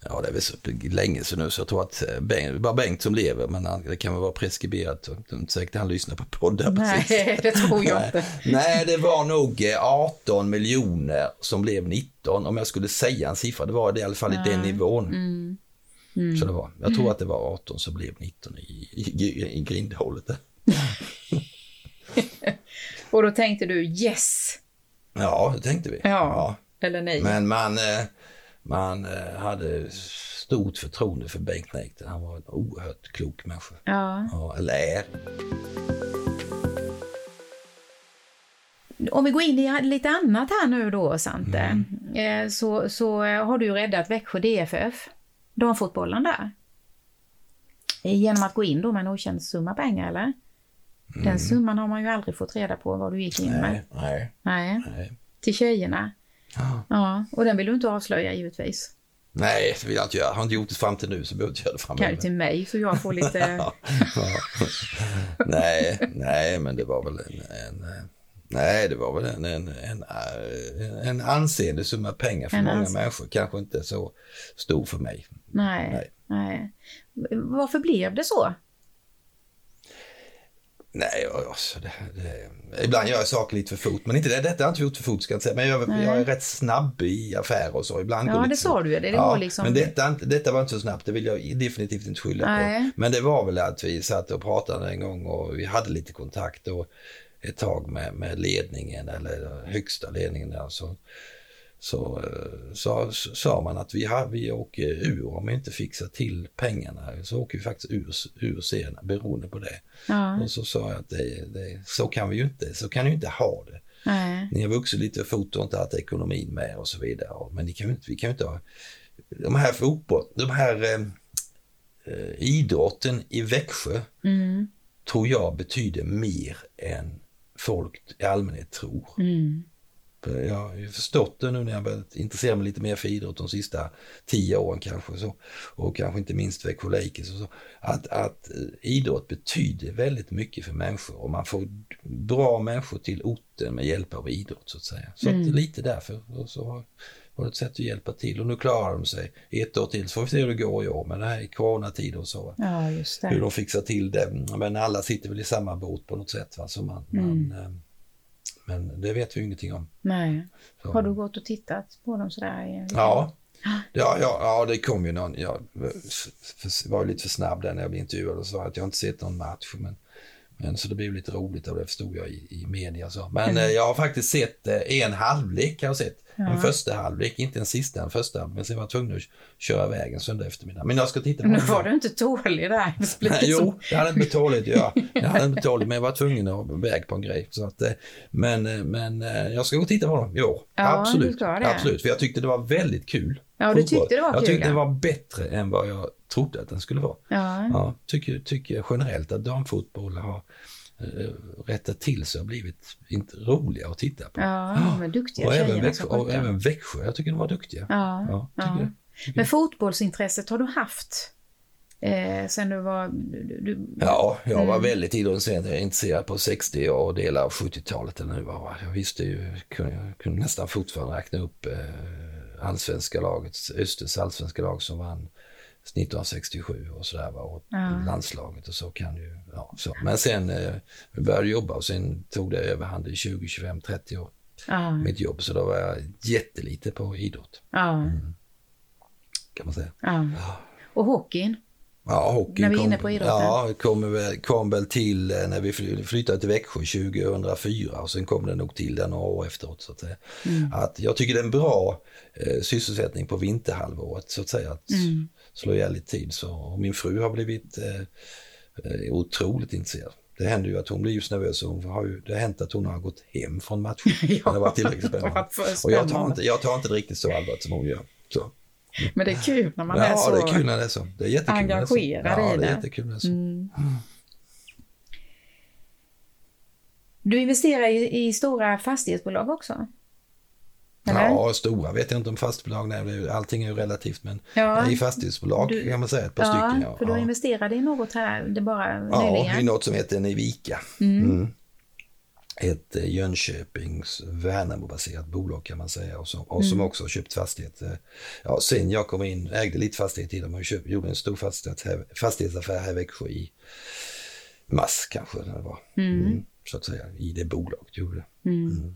Ja, det är väl så länge sedan nu så jag tror att eh, Bengt, det är bara Bengt som lever men han, det kan väl vara preskriberat. Det är inte säkert han lyssnar på poddar Nej, precis. det tror jag inte. Nej, det var nog 18 eh, miljoner som blev 19 om jag skulle säga en siffra. Det var det i alla fall i den nivån. Mm. Mm. Så det var, jag tror mm. att det var 18 som blev 19 i, i, i grindhålet. Och då tänkte du yes? Ja, det tänkte vi. Ja, ja. eller nej. Men man... Eh, man eh, hade stort förtroende för Bengt Leijten. Han var en oerhört klok människa. Ja. ja eller är. Om vi går in i lite annat här nu då, Sante, mm. Eh, så, så har du ju räddat Växjö DFF, damfotbollen där. Genom att gå in då med en okänd summa pengar, eller? Mm. Den summan har man ju aldrig fått reda på vad du gick in med. Nej. Nej. nej. Till tjejerna. Ja. ja. Och den vill du inte avslöja givetvis. Nej, det vill jag inte göra. Har inte gjort det fram till nu så behöver jag inte göra det framöver. Kan du till mig så jag får lite... nej, nej, men det var väl en, en Nej, det var väl en, en, en, en ansenlig summa pengar för en många människor. Kanske inte så stor för mig. Nej, nej. nej. Varför blev det så? Nej, alltså det, det, ibland gör jag saker lite för fort. Men inte det, detta har jag inte gjort för fort ska jag säga. Men jag, jag, är rätt snabb i affärer och så. Ibland ja, det sa du ju. Det, ja, liksom... Men detta, detta var inte så snabbt. Det vill jag definitivt inte skylla Nej. på. Men det var väl att vi satt och pratade en gång och vi hade lite kontakt och ett tag med, med ledningen eller högsta ledningen. Där, så, så sa, sa man att vi, har, vi åker ur om vi inte fixar till pengarna. Så åker vi faktiskt ur, ur serierna beroende på det. Ja. Och så sa jag att det, det, så kan vi ju inte, så kan ni inte ha det. Nej. Ni har vuxit lite fort och inte haft ekonomin med och så vidare. Men ni kan inte, vi kan ju inte ha... De här fotboll, de här eh, eh, idrotten i Växjö mm. tror jag betyder mer än folk i allmänhet tror. Mm. Jag har ju förstått det nu när jag börjat intressera mig lite mer för idrott de sista tio åren kanske. Så, och kanske inte minst Växjö Lakers och så. Att, att eh, idrott betyder väldigt mycket för människor och man får bra människor till orten med hjälp av idrott så att säga. Så mm. att lite därför och så var det ett sätt att hjälpa till och nu klarar de sig ett år till så får vi se hur det går i år. Men det här är coronatid och så. Ja, just det. Hur de fixar till det. Men alla sitter väl i samma båt på något sätt. Va? Så man, mm. man eh, men det vet vi ingenting om. Nej. Så. Har du gått och tittat på dem sådär? Ja. Ja, ja, ja, det kom ju någon. Jag var lite för snabb där när jag blev intervjuad och sa att jag inte sett någon match. Men, men så det blev lite roligt och det förstod jag i, i media. Så. Men mm. jag har faktiskt sett eh, en halvlek. Har sett. Ja. En första halvlek, inte en sista, en första. Men sen var jag tvungen att köra iväg en söndag eftermiddag. Men jag ska titta på Nu var du inte tålig där. Nej, jo, jag hade inte tåligt ja. Jag hade inte tåligt, men jag var tvungen att iväg på en grej. Så att, eh, men, eh, men eh, jag ska gå och titta på dem Jo, Ja, absolut. Absolut, för jag tyckte det var väldigt kul. Ja, du tyckte det var kul. Jag tyckte det var bättre än vad jag trodde att den skulle vara. Ja. Ja, tycker, tycker generellt att damfotboll har Eh, rättat till sig och blivit inte roliga att titta på. Ja, men duktiga och även, Växjö, och även Växjö, jag tycker de var duktiga. Ja, ja, ja. Tycker men fotbollsintresset har du haft eh, sen du var... Du, du... Ja, jag var mm. väldigt idrottsintresserad på 60 och delar av 70-talet. Eller nu var. Jag visste ju, kunde, kunde nästan fortfarande räkna upp eh, allsvenska laget, Östers allsvenska lag som vann 1967 och sådär. Och ja. landslaget och så kan ju, ja, så. Men sen eh, började jobba och sen tog det överhand i 20, 25, 30 år. Ja. Mitt jobb, så då var jag jättelite på idrott. Ja. Mm. Kan man säga. Ja. Och hockeyn? Ja, hockeyn När vi är inne på idrotten? Ja, kom väl, kom väl till eh, när vi flyttade till Växjö 2004 och sen kom det nog till där några år efteråt. Så att. Mm. att jag tycker det är en bra eh, sysselsättning på vinterhalvåret så att säga. Att mm. slå ihjäl lite tid. Så, min fru har blivit eh, eh, otroligt intresserad. Det händer ju att hon blir just nervös. Hon har ju, det har hänt att hon har gått hem från matchen. ja, det var tillräckligt spännande. Och jag tar, inte, jag tar inte det riktigt så allvarligt som hon gör. Så. Men det är kul när man ja, är så det är kul när det är så. Det är jättekul engagerad ja, i det. det är jättekul när det är så. Mm. Du investerar i, i stora fastighetsbolag också? Eller? Ja, stora vet jag inte om fastighetsbolag, nej, allting är ju relativt men ja. i fastighetsbolag du, kan man säga ett par ja, stycken. Ja, för du investerade i något här, det bara Ja, nyligen. i något som heter Nivika. Mm. Mm ett eh, Jönköpings Värnamo-baserat bolag kan man säga och som, och som mm. också har köpt fastigheter. Ja, sen jag kom in, ägde lite fastighet till dem och köpt, gjorde en stor fastighetsaffär här i Växjö i mars kanske det var. Mm. Mm, så att säga, i det bolaget gjorde. Mm. mm.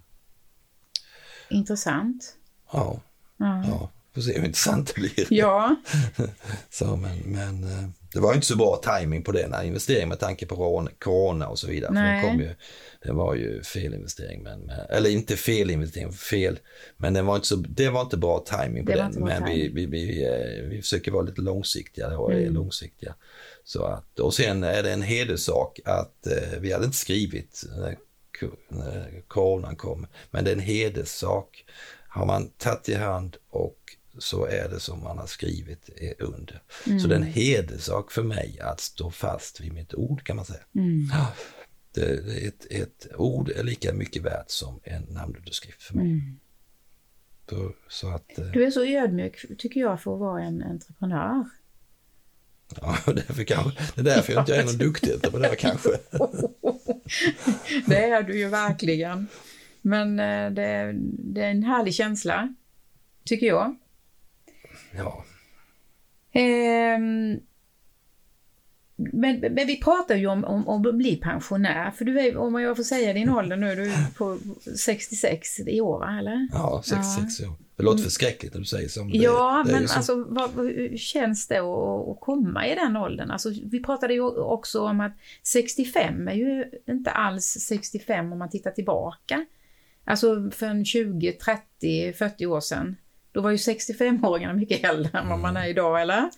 Intressant. Ja. ja. ja. Får se hur intressant det blir. Ja. så, men, men eh, det var inte så bra timing på den investeringen med tanke på corona och så vidare. Nej. För den kom ju, det var ju fel investering, men, eller inte fel investering, fel, men den var inte så, det var inte bra timing på den. Men vi, vi, vi, eh, vi försöker vara lite långsiktiga och mm. är långsiktiga. Så att, och sen är det en hederssak att eh, vi hade inte skrivit när, när coronan kom, men det är en hederssak. Har man tagit i hand och så är det som man har skrivit under. Mm. Så det är en hederssak för mig att stå fast vid mitt ord kan man säga. Mm. Det, ett, ett, ord är lika mycket värt som en namnunderskrift för mig. Mm. Så, så att, eh, du är så ödmjuk tycker jag för att vara en entreprenör. Ja, därför kanske, det är därför jag inte är någon duktig här kanske. det är du ju verkligen. Men eh, det, det är en härlig känsla, tycker jag. Ja. Um, men, men, vi pratar ju om, om, om att bli pensionär, för du är, om jag får säga din ålder nu, du är på 66 i år, va? eller? Ja, 66 ja. år. Det låter förskräckligt när du säger så. Ja, det men så. alltså vad, hur känns det att, att komma i den åldern? Alltså, vi pratade ju också om att 65 är ju inte alls 65 om man tittar tillbaka. Alltså för en 20, 30, 40 år sedan. Då var ju 65-åringarna mycket äldre än vad man är idag, eller?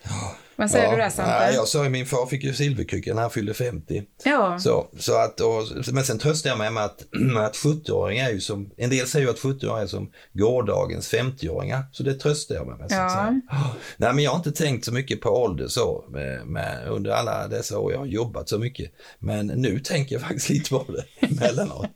Vad säger ja, du där Svante? Ja, jag sa ju min far fick ju silverkrycka när han fyllde 50. Ja. Så, så att, och, men sen tröstar jag mig med att, att 70-åringar är ju som, en del säger ju att 70-åringar är som gårdagens 50-åringar. Så det tröstar jag mig med. Ja. Så Nej men jag har inte tänkt så mycket på ålder så med, med, under alla dessa år jag har jobbat så mycket. Men nu tänker jag faktiskt lite på det emellanåt.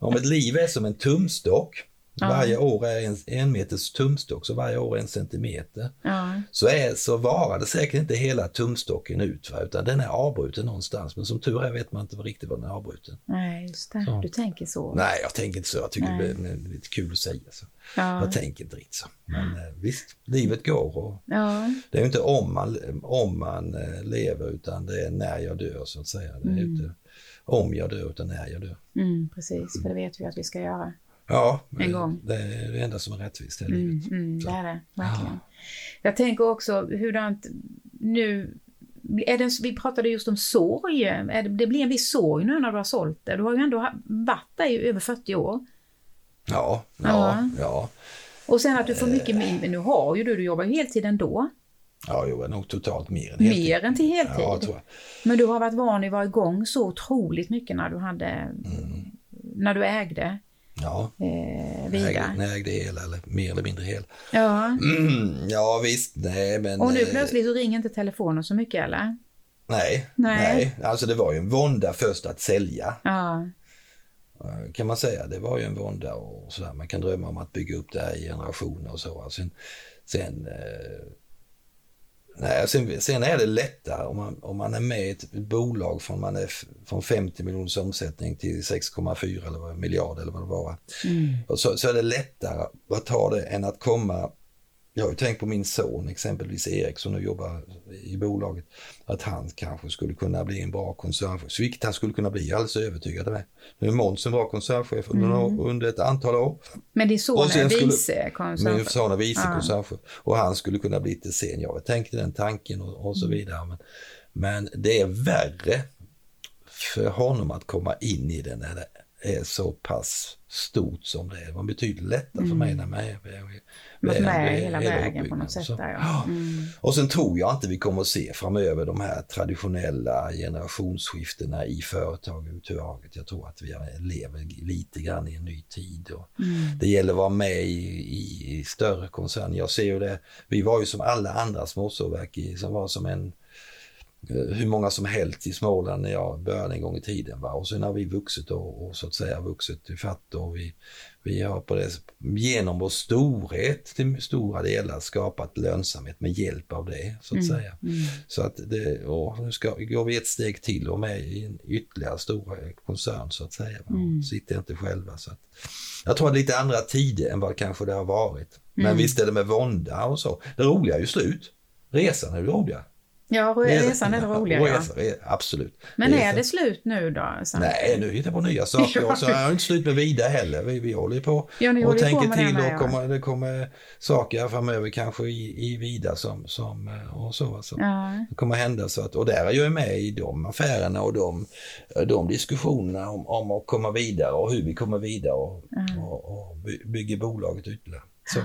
Om ett liv är som en tumstock Ja. Varje år är en, en meters tumstock, så varje år en centimeter. Ja. Så, är, så varar det säkert inte hela tumstocken ut, va? utan den är avbruten någonstans. Men som tur är vet man inte riktigt vad den är avbruten. Nej, just det. Så. Du tänker så? Nej, jag tänker inte så. Jag tycker Nej. det är lite kul att säga så. Ja. Jag tänker inte riktigt så. Men eh, visst, livet går och ja. det är inte om man, om man eh, lever utan det är när jag dör så att säga. Det är mm. inte om jag dör utan när jag dör. Mm, precis, för det vet vi att vi ska göra. Ja, en gång. det är det enda som är rättvist i mm, livet. Mm, det är det, verkligen. Ja. Jag tänker också hurdant nu är det, vi pratade just om sorg. Är det, det blir en viss sorg nu när du har sålt det. Du har ju ändå varit där i över 40 år. Ja, ja, ja. Och sen att du får mycket mer, nu har ju du, du jobbar heltid ändå. Ja, jo, nog totalt mer än heltid. Mer än till heltid? Ja, jag. Men du har varit van att vara igång så otroligt mycket när du hade, mm. när du ägde. Ja, eh, vida. När jag ägde el eller mer eller mindre hel. Ja. Mm, ja visst, nej men. Och nu eh, plötsligt så ringer inte telefonen så mycket eller? Nej, nej, nej. Alltså det var ju en vånda först att sälja. Ja. Kan man säga. Det var ju en vånda och sådär. Man kan drömma om att bygga upp det här i generationer och så. Sen, sen eh, Nej, sen, sen, är det lättare om man, om man är med i ett bolag från, man är från 50 miljoners omsättning till 6,4 eller miljard eller vad det var. Mm. Och så, så är det lättare att ta det än att komma jag har tänkt på min son, exempelvis Erik som nu jobbar i bolaget, att han kanske skulle kunna bli en bra koncernchef, vilket han skulle kunna bli, alldeles övertygad om. Nu är Måns en bra koncernchef under, mm. under ett antal år. Men din son är vice koncernchef? Min son är vice ah. koncernchef och han skulle kunna bli till sen. Jag tänkte den tanken och, och så mm. vidare. Men, men det är värre för honom att komma in i det när det är så pass stort som det är. Det var betydligt lättare för mig mm. när jag är, med, hela vägen på något sätt. Där, ja. Mm. Och sen tror jag inte vi kommer att se framöver de här traditionella generationsskiftena i företag överhuvudtaget. Jag tror att vi lever lite grann i en ny tid. Och mm. Det gäller att vara med i, i, i större koncerner. Jag ser ju det, vi var ju som alla andra småsågverk som var som en hur många som helst i Småland när jag började en gång i tiden. Va? Och sen har vi vuxit och, och så att säga vuxit i fatt och vi, vi har på det, genom vår storhet till stora delar skapat lönsamhet med hjälp av det så att mm. säga. Mm. Så att det, och nu ska, går vi ett steg till och med i en ytterligare stor koncern så att säga. Mm. Sitter inte själva. Så att, jag tror att lite andra tider än vad kanske det har varit. Men mm. visst är det med vånda och så. Det roliga är ju slut. Resan är det roliga. Ja, resan är det roliga. Ja. Absolut. Men är det slut nu då? Sen? Nej, nu hittar på nya saker. Och så är det inte slut med Vida heller. Vi, vi håller på ja, och tänker på till och kommer, det kommer saker framöver kanske i, i Vida som, som och så. Alltså. Ja. Det kommer hända så att, och där är jag med i de affärerna och de, de diskussionerna om, om att komma vidare och hur vi kommer vidare och, mm. och, och bygger bolaget ytterligare. Så,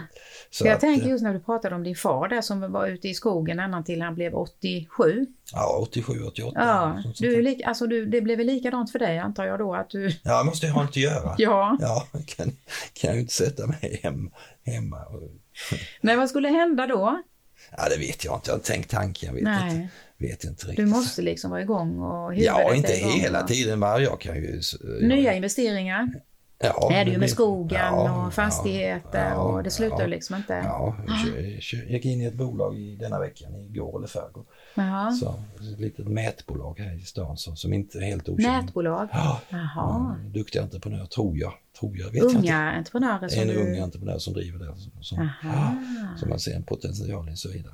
så jag att, tänker just när du pratade om din far där som var ute i skogen ända till han blev 87. Ja, 87, 88. Ja, du, lik, alltså du, det blev väl likadant för dig antar jag då att du... Ja, jag måste något att göra. ja. Ja, kan, kan jag ju inte sätta mig hem, hemma. Men vad skulle hända då? Ja, det vet jag inte. Jag har tänkt tanken. Jag vet Nej. inte vet inte riktigt. Du måste liksom vara igång och Ja, inte hela tiden, men jag kan ju... Nya jag, investeringar? Ja, är det ju med skogen ja, och fastigheter ja, och det slutar ja, liksom inte. Ja, jag gick in i ett bolag i denna veckan, igår eller förrgår. Så, ett litet mätbolag här i stan som, som inte är helt okänt. Mätbolag? Ja, Jaha. duktig entreprenör tror jag. Tror jag vet unga inte. entreprenörer? Som en du... ung entreprenör som driver det. Som, som, som man ser en potential i och så vidare.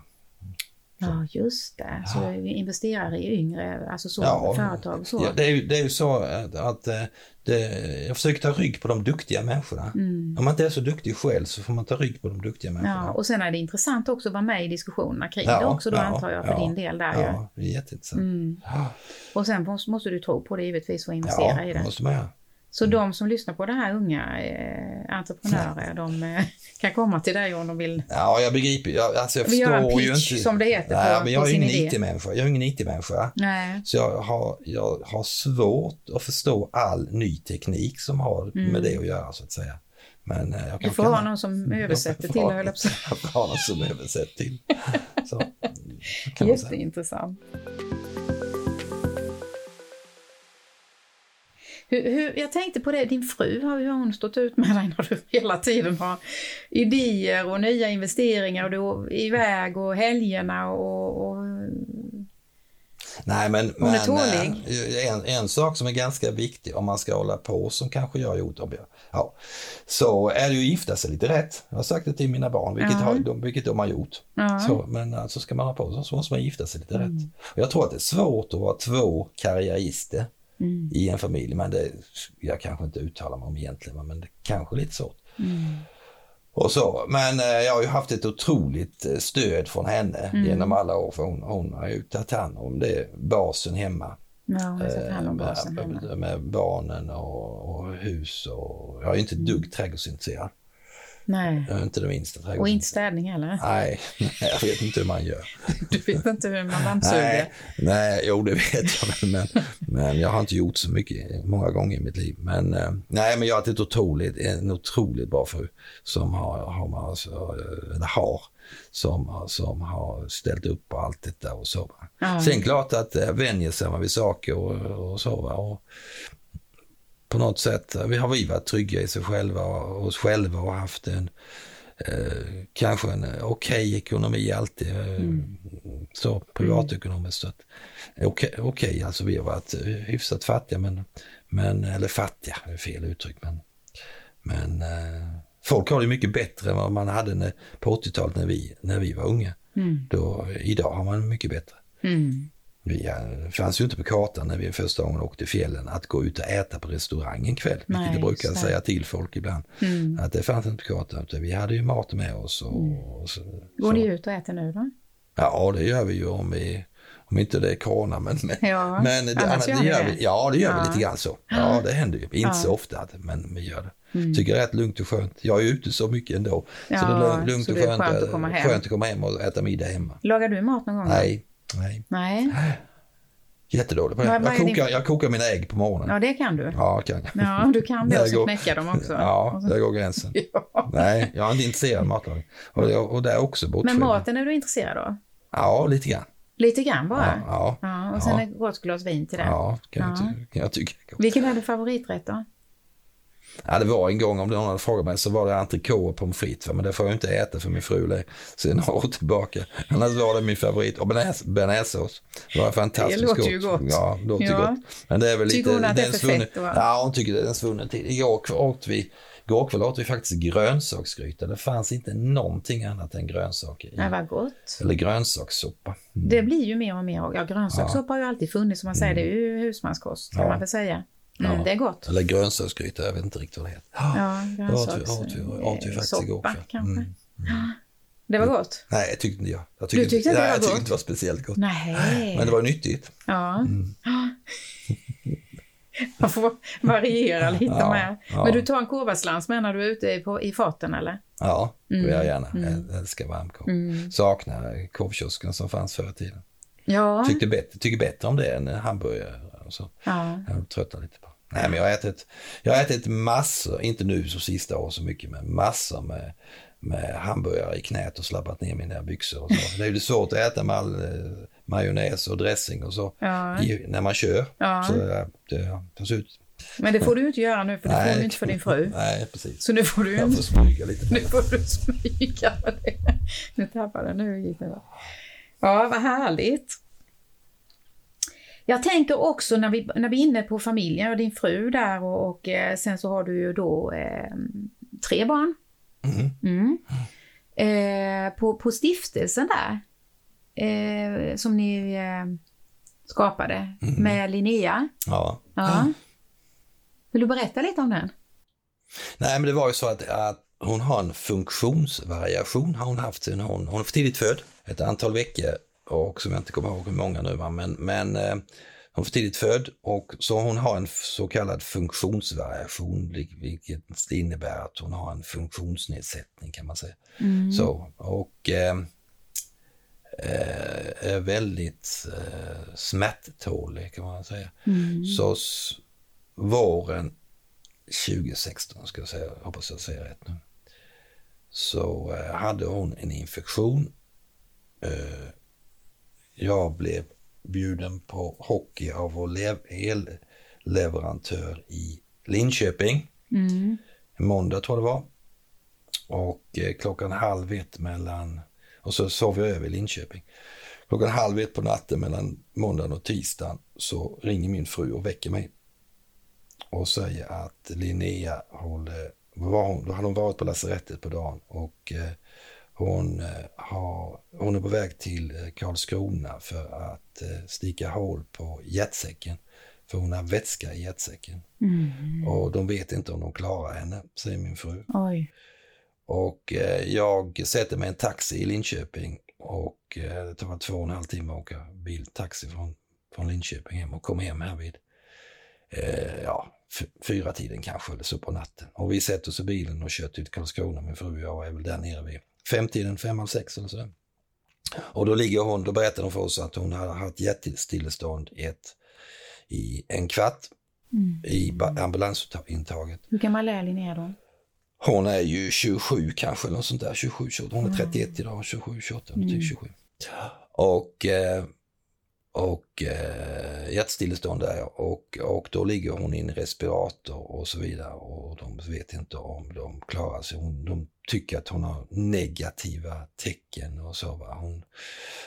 Ja, just det. Så ja. investerar i yngre, alltså så ja, företag så. Ja, det, är ju, det är ju så att, att eh, det, jag försöker ta rygg på de duktiga människorna. Mm. Om man inte är så duktig själv så får man ta rygg på de duktiga människorna. Ja, och sen är det intressant också att vara med i diskussionerna kring ja, det också då ja, antar jag för din del där Ja, det är jätteintressant. Mm. Och sen måste du tro på det givetvis och investera i det. Ja, måste man göra. Så de som lyssnar på det här unga eh, entreprenörer, de eh, kan komma till dig om de vill. Ja, jag begriper. Jag, alltså jag förstår en pitch, ju inte. som det heter. Nej, på, men jag är ingen IT-människa. Jag är ingen IT-människa. Nej. Så jag har, jag har svårt att förstå all ny teknik som har mm. med det att göra så att säga. Men eh, jag kan, du får ha någon som översätter till, höll jag får ha någon som översätter till. Så, Jätteintressant. Hur, hur, jag tänkte på det, din fru, har ju hon stått ut med dig när du hela tiden har idéer och nya investeringar och du är iväg och helgerna och... och... Nej men, hon men är tålig. Eh, en, en sak som är ganska viktig om man ska hålla på som kanske jag har gjort, ja, så är det ju att gifta sig lite rätt. Jag har sagt det till mina barn, vilket, uh -huh. har, vilket de har gjort. Uh -huh. så, men alltså ska man ha på sig så måste man gifta sig lite mm. rätt. Och jag tror att det är svårt att vara två karriärister mm. i en familj. Men det, jag kanske inte uttalar mig om egentligen, men det kanske lite så. Mm. Och så. Men eh, jag har ju haft ett otroligt eh, stöd från henne mm. genom alla år. För hon, hon har ju tagit hand om det, basen hemma. Ja, eh, basen med, hemma. Med barnen och, och hus och jag är inte dugg trädgårdsintresserad. Nej. Jag är inte det minsta Och inte städning heller? Nej, jag vet inte hur man gör. Du vet inte hur man dammsuger? Nej, nej, jo det vet jag men, men jag har inte gjort så mycket många gånger i mitt liv. Men eh, nej, men jag har ett otroligt, en otroligt bra fru som har, har, alltså, eller har som, som har ställt upp på allt detta och så. Mm. Sen klart att äh, vänjer sig man vid saker och, och så. Och på något sätt, vi har vi varit trygga i sig själva och oss själva och haft en eh, kanske en okej okay ekonomi alltid. Eh, mm. Så privatekonomiskt. Mm. Okej, okay, okay, alltså vi har varit eh, hyfsat fattiga men, men eller fattiga, är fel uttryck men, men eh, Folk har det mycket bättre än vad man hade när, på 80-talet när vi, när vi var unga. Mm. Då, idag har man mycket bättre. Mm. Vi eh, fanns ju inte på kartan när vi första gången åkte fjällen att gå ut och äta på restaurang en kväll. Nej, vilket jag brukar det. säga till folk ibland. Mm. Att det fanns inte på kartan. Utan vi hade ju mat med oss. Och, Mm. och så, Går så. ni ut och äter nu då? Ja, det gör vi ju om, vi, om inte det är corona. Men, men, Ja, men det, annars det gör ni gör det. vi. Ja, det gör Ja. vi lite grann så. Ja, det händer ju. Inte Ja. så ofta, men vi gör det. Mm. Tycker det är rätt lugnt och skönt. Jag är ute så mycket ändå. så Ja, det är lugnt- så och det skönt, skönt att komma hem. skönt att komma hem och äta middag hemma. Lagar du mat någon gång? Nej, nej. Nej. Jättedålig på det. Jag kokar, jag kokar mina ägg på morgonen. Ja, det kan du. Ja, kan jag. Ja, du kan det och så knäcka dem också. Ja, där går gränsen. Ja. Nej, jag är inte intresserad av matlagning. Och, och det är också Men bortskämd. maten är du intresserad av? Ja, lite grann. Lite grann bara? Ja, ja, Ja, och sen Ja. ett gott glas vin till det. ja kan, Jag, Ja. ty- kan jag tycka. Vilken är din favoriträtt då? Ja, det var en gång om någon hade frågat mig så var det entrecote och pommes frites. Men det får jag inte äta för min fru är sen några år tillbaka. Annars var det min favorit. Och bearnaise- bearnaisesås. Det var fantastiskt Det låter ju gott. Ja, det låter Ja. gott. Men det är väl Tycker lite... hon att det är för svunnen- fett, va? Ja, hon tycker det är en svunnen tid. Igår kv- åt vi Igår kväll åt vi faktiskt grönsaksgryta. Det fanns inte någonting annat än grönsaker i. Nej, vad gott. Eller grönsakssoppa. Mm. Det blir ju mer och mer. Ja, grönsakssoppa har ju alltid funnits, som man säger. Det är ju husmanskost, kan Ja. man väl säga. Mm, Ja. Det är gott. Eller grönsaksgryta, jag vet inte riktigt vad det heter. Ja, det åt vi, åt vi, åt vi faktiskt igår soppa kväll. kanske. Mm. Det var gott. Nej, jag tyckte inte jag. jag Du tyckte inte det var jag tyckte gott? inte det var speciellt gott. Nej. Men det var nyttigt. Ja. Mm. Man får variera lite Ja, med. ja. Men du tar en korvaslans med när du är ute på, i farten eller? Ja, det vill jag gärna. Mm. Jag älskar varmkorv. Mm. Saknar korvkiosken som fanns förr i tiden. Ja. Tyckte bättre, tycker bättre om det än hamburgare. Så. ja. Jag tröttnar lite på. Nej, men jag har ätit, jag har ätit massor, inte nu så sista år så mycket, men massor med, med hamburgare i knät och slappat ner mina byxor. Och så. Det är ju svårt att äta med all eh, majonnäs och dressing och så Ja. i, när man kör. Ja. Så det tas ut. Men det får du inte göra nu, för det får Nej. du inte för din fru. Nej, precis. Så nu får du inte får smyga lite. Nu får du smyga med det. Nu tappade jag nu gick det. Ja, vad härligt. Jag tänker också när vi, när vi är inne på familjen och din fru där och, och eh, sen så har du ju då eh, tre barn. Mhm. Mm. Eh, på, på stiftelsen där eh, som ni eh, skapade med Linnea. Ja. Ja. Vill du berätta lite om den? Nej, men det var ju så att, att hon har en funktionsvariation har hon haft hon, hon är för tidigt född, ett antal veckor och som jag inte kommer ihåg hur många nu men, men eh, hon är för tidigt född och så hon har en så kallad funktionsvariation vilket innebär att hon har en funktionsnedsättning kan man säga. Så, och eh, eh, är väldigt eh, smärttålig kan man säga. Så s- våren 2016 ska jag säga, hoppas jag säger rätt nu. Så eh, hade hon en infektion. Eh, jag blev bjuden på hockey av vår lev- elleverantör i Linköping. Mm. Måndag tror jag det var. Och eh, klockan halv ett mellan, och så sov jag över i Linköping. Klockan halv ett på natten mellan måndagen och tisdagen så ringer min fru och väcker mig. Och säger att Linnea håller, var hon, då hade hon varit på lasarettet på dagen och eh, hon, eh, har, hon är på väg till eh, Karlskrona för att eh, sticka hål på hjärtsäcken. För hon har vätska i hjärtsäcken. Mm. Och de vet inte om de klarar henne, säger min fru. Oj. Och jag sätter mig i en taxi i Linköping och det tar två och en halv timme att åka bil, taxi från, från Linköping hem och komma hem här vid eh, ja, fyra tiden kanske eller så på natten. Och vi sätter oss i bilen och kör till Karlskrona, min fru och jag är väl där nere vid femtiden, fem, halv sex eller sådär. Och då ligger hon, då berättar de för oss att hon har haft hjärtstillestånd i, ett, i en kvart Mm. i ambulansintaget. Hur gammal är Linnea då? Hon är ju 27 kanske, eller något sånt där. 27, 28. Hon är 31 idag, 27, 28, Mm. mm. 27. Och, eh, och eh, hjärtstillestånd där och, och då ligger hon i en respirator och så vidare och de vet inte om de klarar sig. Hon, de tycker att hon har negativa tecken och så. Va? Hon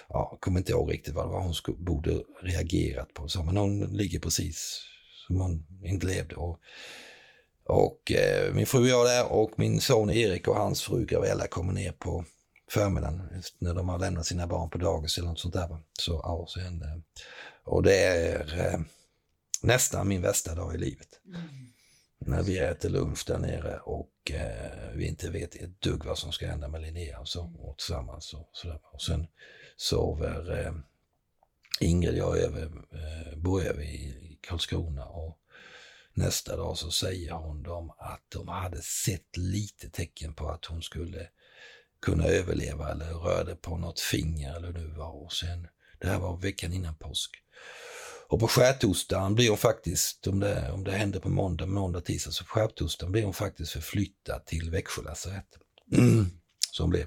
ja, kommer inte ihåg riktigt vad hon skulle, borde reagerat på. Så, men hon ligger precis som hon inte levde. Och, Och eh, min fru och jag där och min son Erik och hans fru Gravella kommer ner på förmiddagen när de har lämnat sina barn på dagis eller något sånt där. Så, ja, sen, eh, och det är eh, nästan min värsta dag i livet. Mm. När vi äter lunch där nere och eh, vi inte vet ett dugg vad som ska hända med Linnea och så och tillsammans. Och, sådär. och sen sover eh, Ingrid och jag över, eh, bor över i Karlskrona och nästa dag så säger hon dem att de hade sett lite tecken på att hon skulle kunna överleva eller rörde på något finger eller nu var. Och sen, det här var veckan innan påsk. Och på skärtorsdagen blir hon faktiskt, om det, om det händer på måndag, måndag, tisdag, så på skärtorsdagen blir hon faktiskt förflyttad till Växjö lasarett. Mm. Som blev.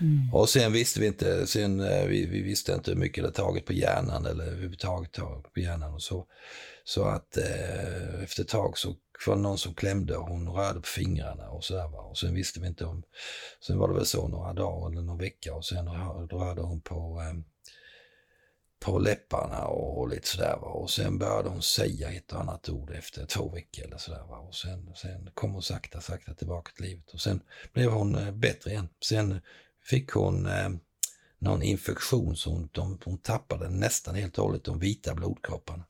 Mm. Och sen visste vi inte, sen, eh, vi, vi, visste inte hur mycket det tagit på hjärnan eller överhuvudtaget på hjärnan och så. Så att eh, efter ett tag så var det någon som klämde och hon rörde på fingrarna och sådär. Va? Och sen visste vi inte om, sen var det väl så några dagar eller någon vecka och sen rörde hon på eh, på läpparna och, lite sådär. Va? Och sen började hon säga ett och annat ord efter två veckor eller sådär. Va? Och sen, sen kom hon sakta, sakta tillbaka till livet. Och sen blev hon eh, bättre igen. Sen fick hon eh, någon infektion så hon, de, hon tappade nästan helt och hållet de vita blodkropparna.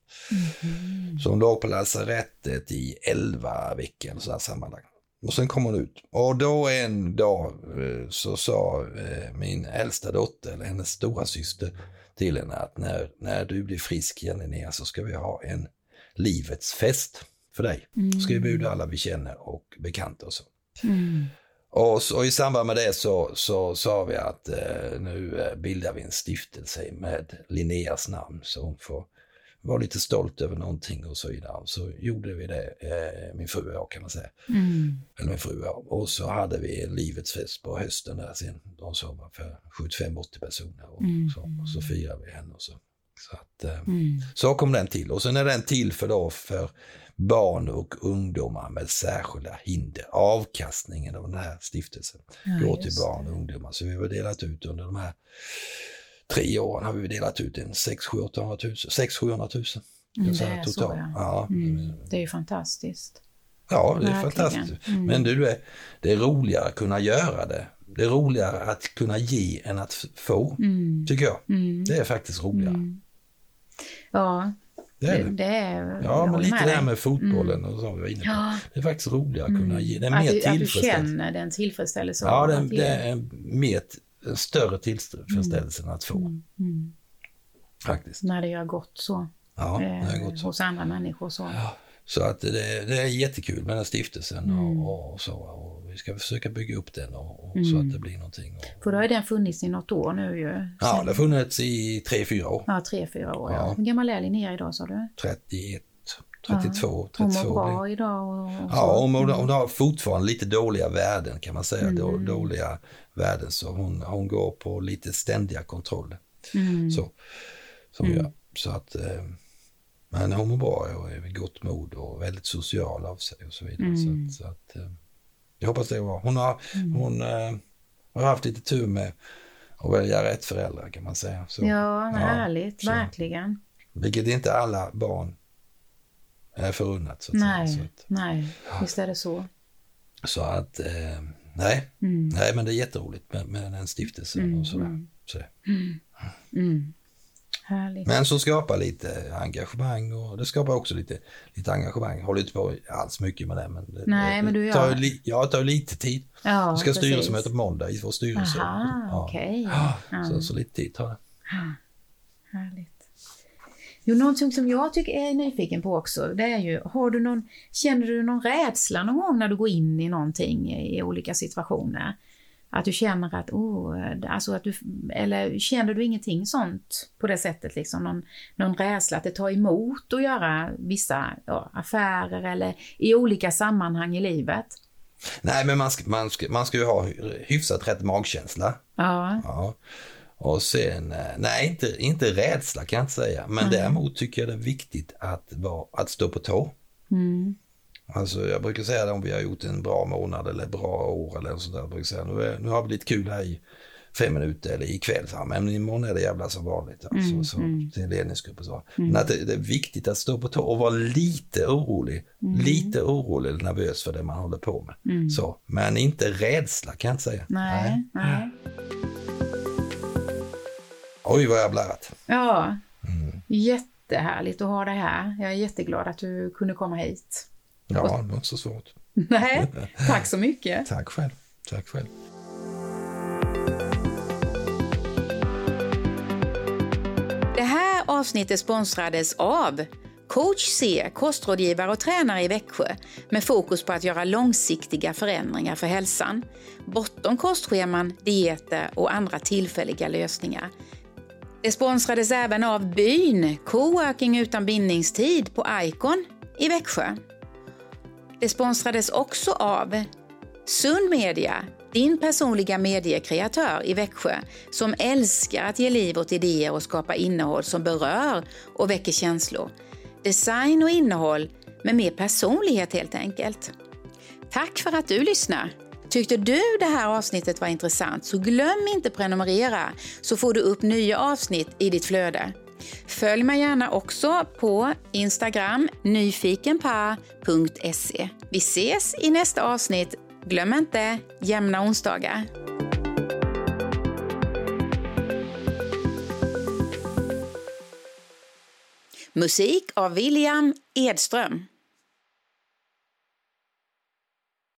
Mm. Så hon låg på lasarettet i 11 veckor eller sådär sammanlagt. Och sen kom hon ut. Och då en dag eh, så sa eh, min äldsta dotter, eller hennes stora syster till henne att när, när du blir frisk igen Linnea så ska vi ha en livets fest för dig. Mm. Ska vi bjuda alla vi känner och bekanta och så. Mm. Och, så, och i samband med det så, så sa vi att eh, nu eh, bildar vi en stiftelse med Linneas namn så hon får vara lite stolt över någonting och så vidare. Så gjorde vi det, eh, min fru och jag kan man säga. Mm. Eller min fru och jag. Och så hade vi livets fest på hösten där sen. De sa för 75-80 personer och, mm. så, och så firade vi henne och så. Så, att, eh, mm. så kom den till. Och sen är den till för, då, för barn och ungdomar med särskilda hinder. Avkastningen av den här stiftelsen ja, går till barn och ungdomar. Så vi har delat ut under de här tre åren har vi delat ut en 600 000. 600 000 mm, det är så ja. ja. Mm, det är ju fantastiskt. Ja, det är Verkligen. fantastiskt. Mm. Men du, det, det är roligare att kunna göra det. Det är roligare att kunna ge än att få, mm. tycker jag. Mm. Det är faktiskt roligare. Mm. Ja, det är det. det är, ja, men lite det här med fotbollen och så vi var inne på. Ja. Det är faktiskt roligare att kunna ge. Det är mer att, att du känner den tillfredsställelsen. Ja, det, det är mer en större tillfredsställelse mm. att få. Mm. Mm. Faktiskt. När det gör gott så. Ja, när det gott så. Hos andra människor så. Ja. Så att det, det, är jättekul med den stiftelsen mm. och, och, så. Och vi ska försöka bygga upp den och, och mm. så att det blir någonting. Och, För då har den funnits i något år nu ju. Sen... Ja, det har funnits i tre, fyra år. Ja, tre, fyra år. Ja. Hur gammal är Linnea idag sa du? 31. 32, 32. Hon mår bra idag? Och, och ja, hon, hon, hon har fortfarande lite dåliga värden kan man säga. Mm. Dåliga världen så hon, hon går på lite ständiga kontroller. Mm. Så, som mm. så att, eh, men hon mår bra och är vid gott mod och väldigt social av sig och så vidare. Mm. Så, så, att, eh, jag hoppas det bra. Hon har, mm. hon, eh, har haft lite tur med att välja rätt föräldrar kan man säga. Så, ja, härligt, så, verkligen. Vilket inte alla barn är förunnat. Så att nej, säga. Så att, nej, visst är det så. Så att eh, Nej, mm. Nej men det är jätteroligt med, med den stiftelsen mm. och sådär. Så. Mm. Härligt. Men som skapar lite engagemang och det skapar också lite, lite engagemang. Håller inte på alls mycket med det men det, Nej, det, men du tar, li, ja, tar lite tid. Ja, ska ha styrelsemöte på måndag i vår styrelse. Aha, ja. Okay. Ja. Så, så lite tid tar det. Härligt. Jo, någonting som jag tycker är nyfiken på också, det är ju, har du någon, känner du någon rädsla någon gång när du går in i någonting i olika situationer? Att du känner att, oh, alltså att du, eller känner du ingenting sånt på det sättet, liksom någon, någon rädsla att det tar emot att göra vissa ja, affärer eller i olika sammanhang i livet? Nej, men man ska, man ska, man ska ju ha hyfsat rätt magkänsla. Ja. ja. Och sen, eh, nej inte, inte rädsla kan jag inte säga, men mm. däremot tycker jag det är viktigt att, vara, att stå på tå. Mm. Alltså jag brukar säga det om vi har gjort en bra månad eller bra år eller sånt där. Jag brukar säga, nu, är, nu har vi lite kul här i fem minuter eller ikväll. Men imorgon är det jävla som vanligt. Alltså, Mm, så, mm. Till ledningsgrupp och så. Men att det, det är viktigt att stå på tå och vara lite orolig. Mm. Lite orolig eller nervös för det man håller på med. Så, men inte rädsla kan jag inte säga. Nej, nej. Oj vad jag har blärat. Ja, Mm. jättehärligt att ha dig här. Jag är jätteglad att du kunde komma hit. Ja, det var inte så svårt. Nej, tack så mycket. Tack själv. Tack själv. Det här avsnittet sponsrades av Coach C, kostrådgivare och tränare i Växjö med fokus på att göra långsiktiga förändringar för hälsan. Bortom kostscheman, dieter och andra tillfälliga lösningar. Det sponsrades även av Byn, coworking utan bindningstid på Icon i Växjö. Det sponsrades också av Sund Media, din personliga mediekreatör i Växjö som älskar att ge liv åt idéer och skapa innehåll som berör och väcker känslor. Design och innehåll med mer personlighet helt enkelt. Tack för att du lyssnar! Tyckte du det här avsnittet var intressant så glöm inte prenumerera så får du upp nya avsnitt i ditt flöde. Följ mig gärna också på Instagram nyfikenpa.se. Vi ses i nästa avsnitt. Glöm inte jämna onsdagar. Musik av William Edström.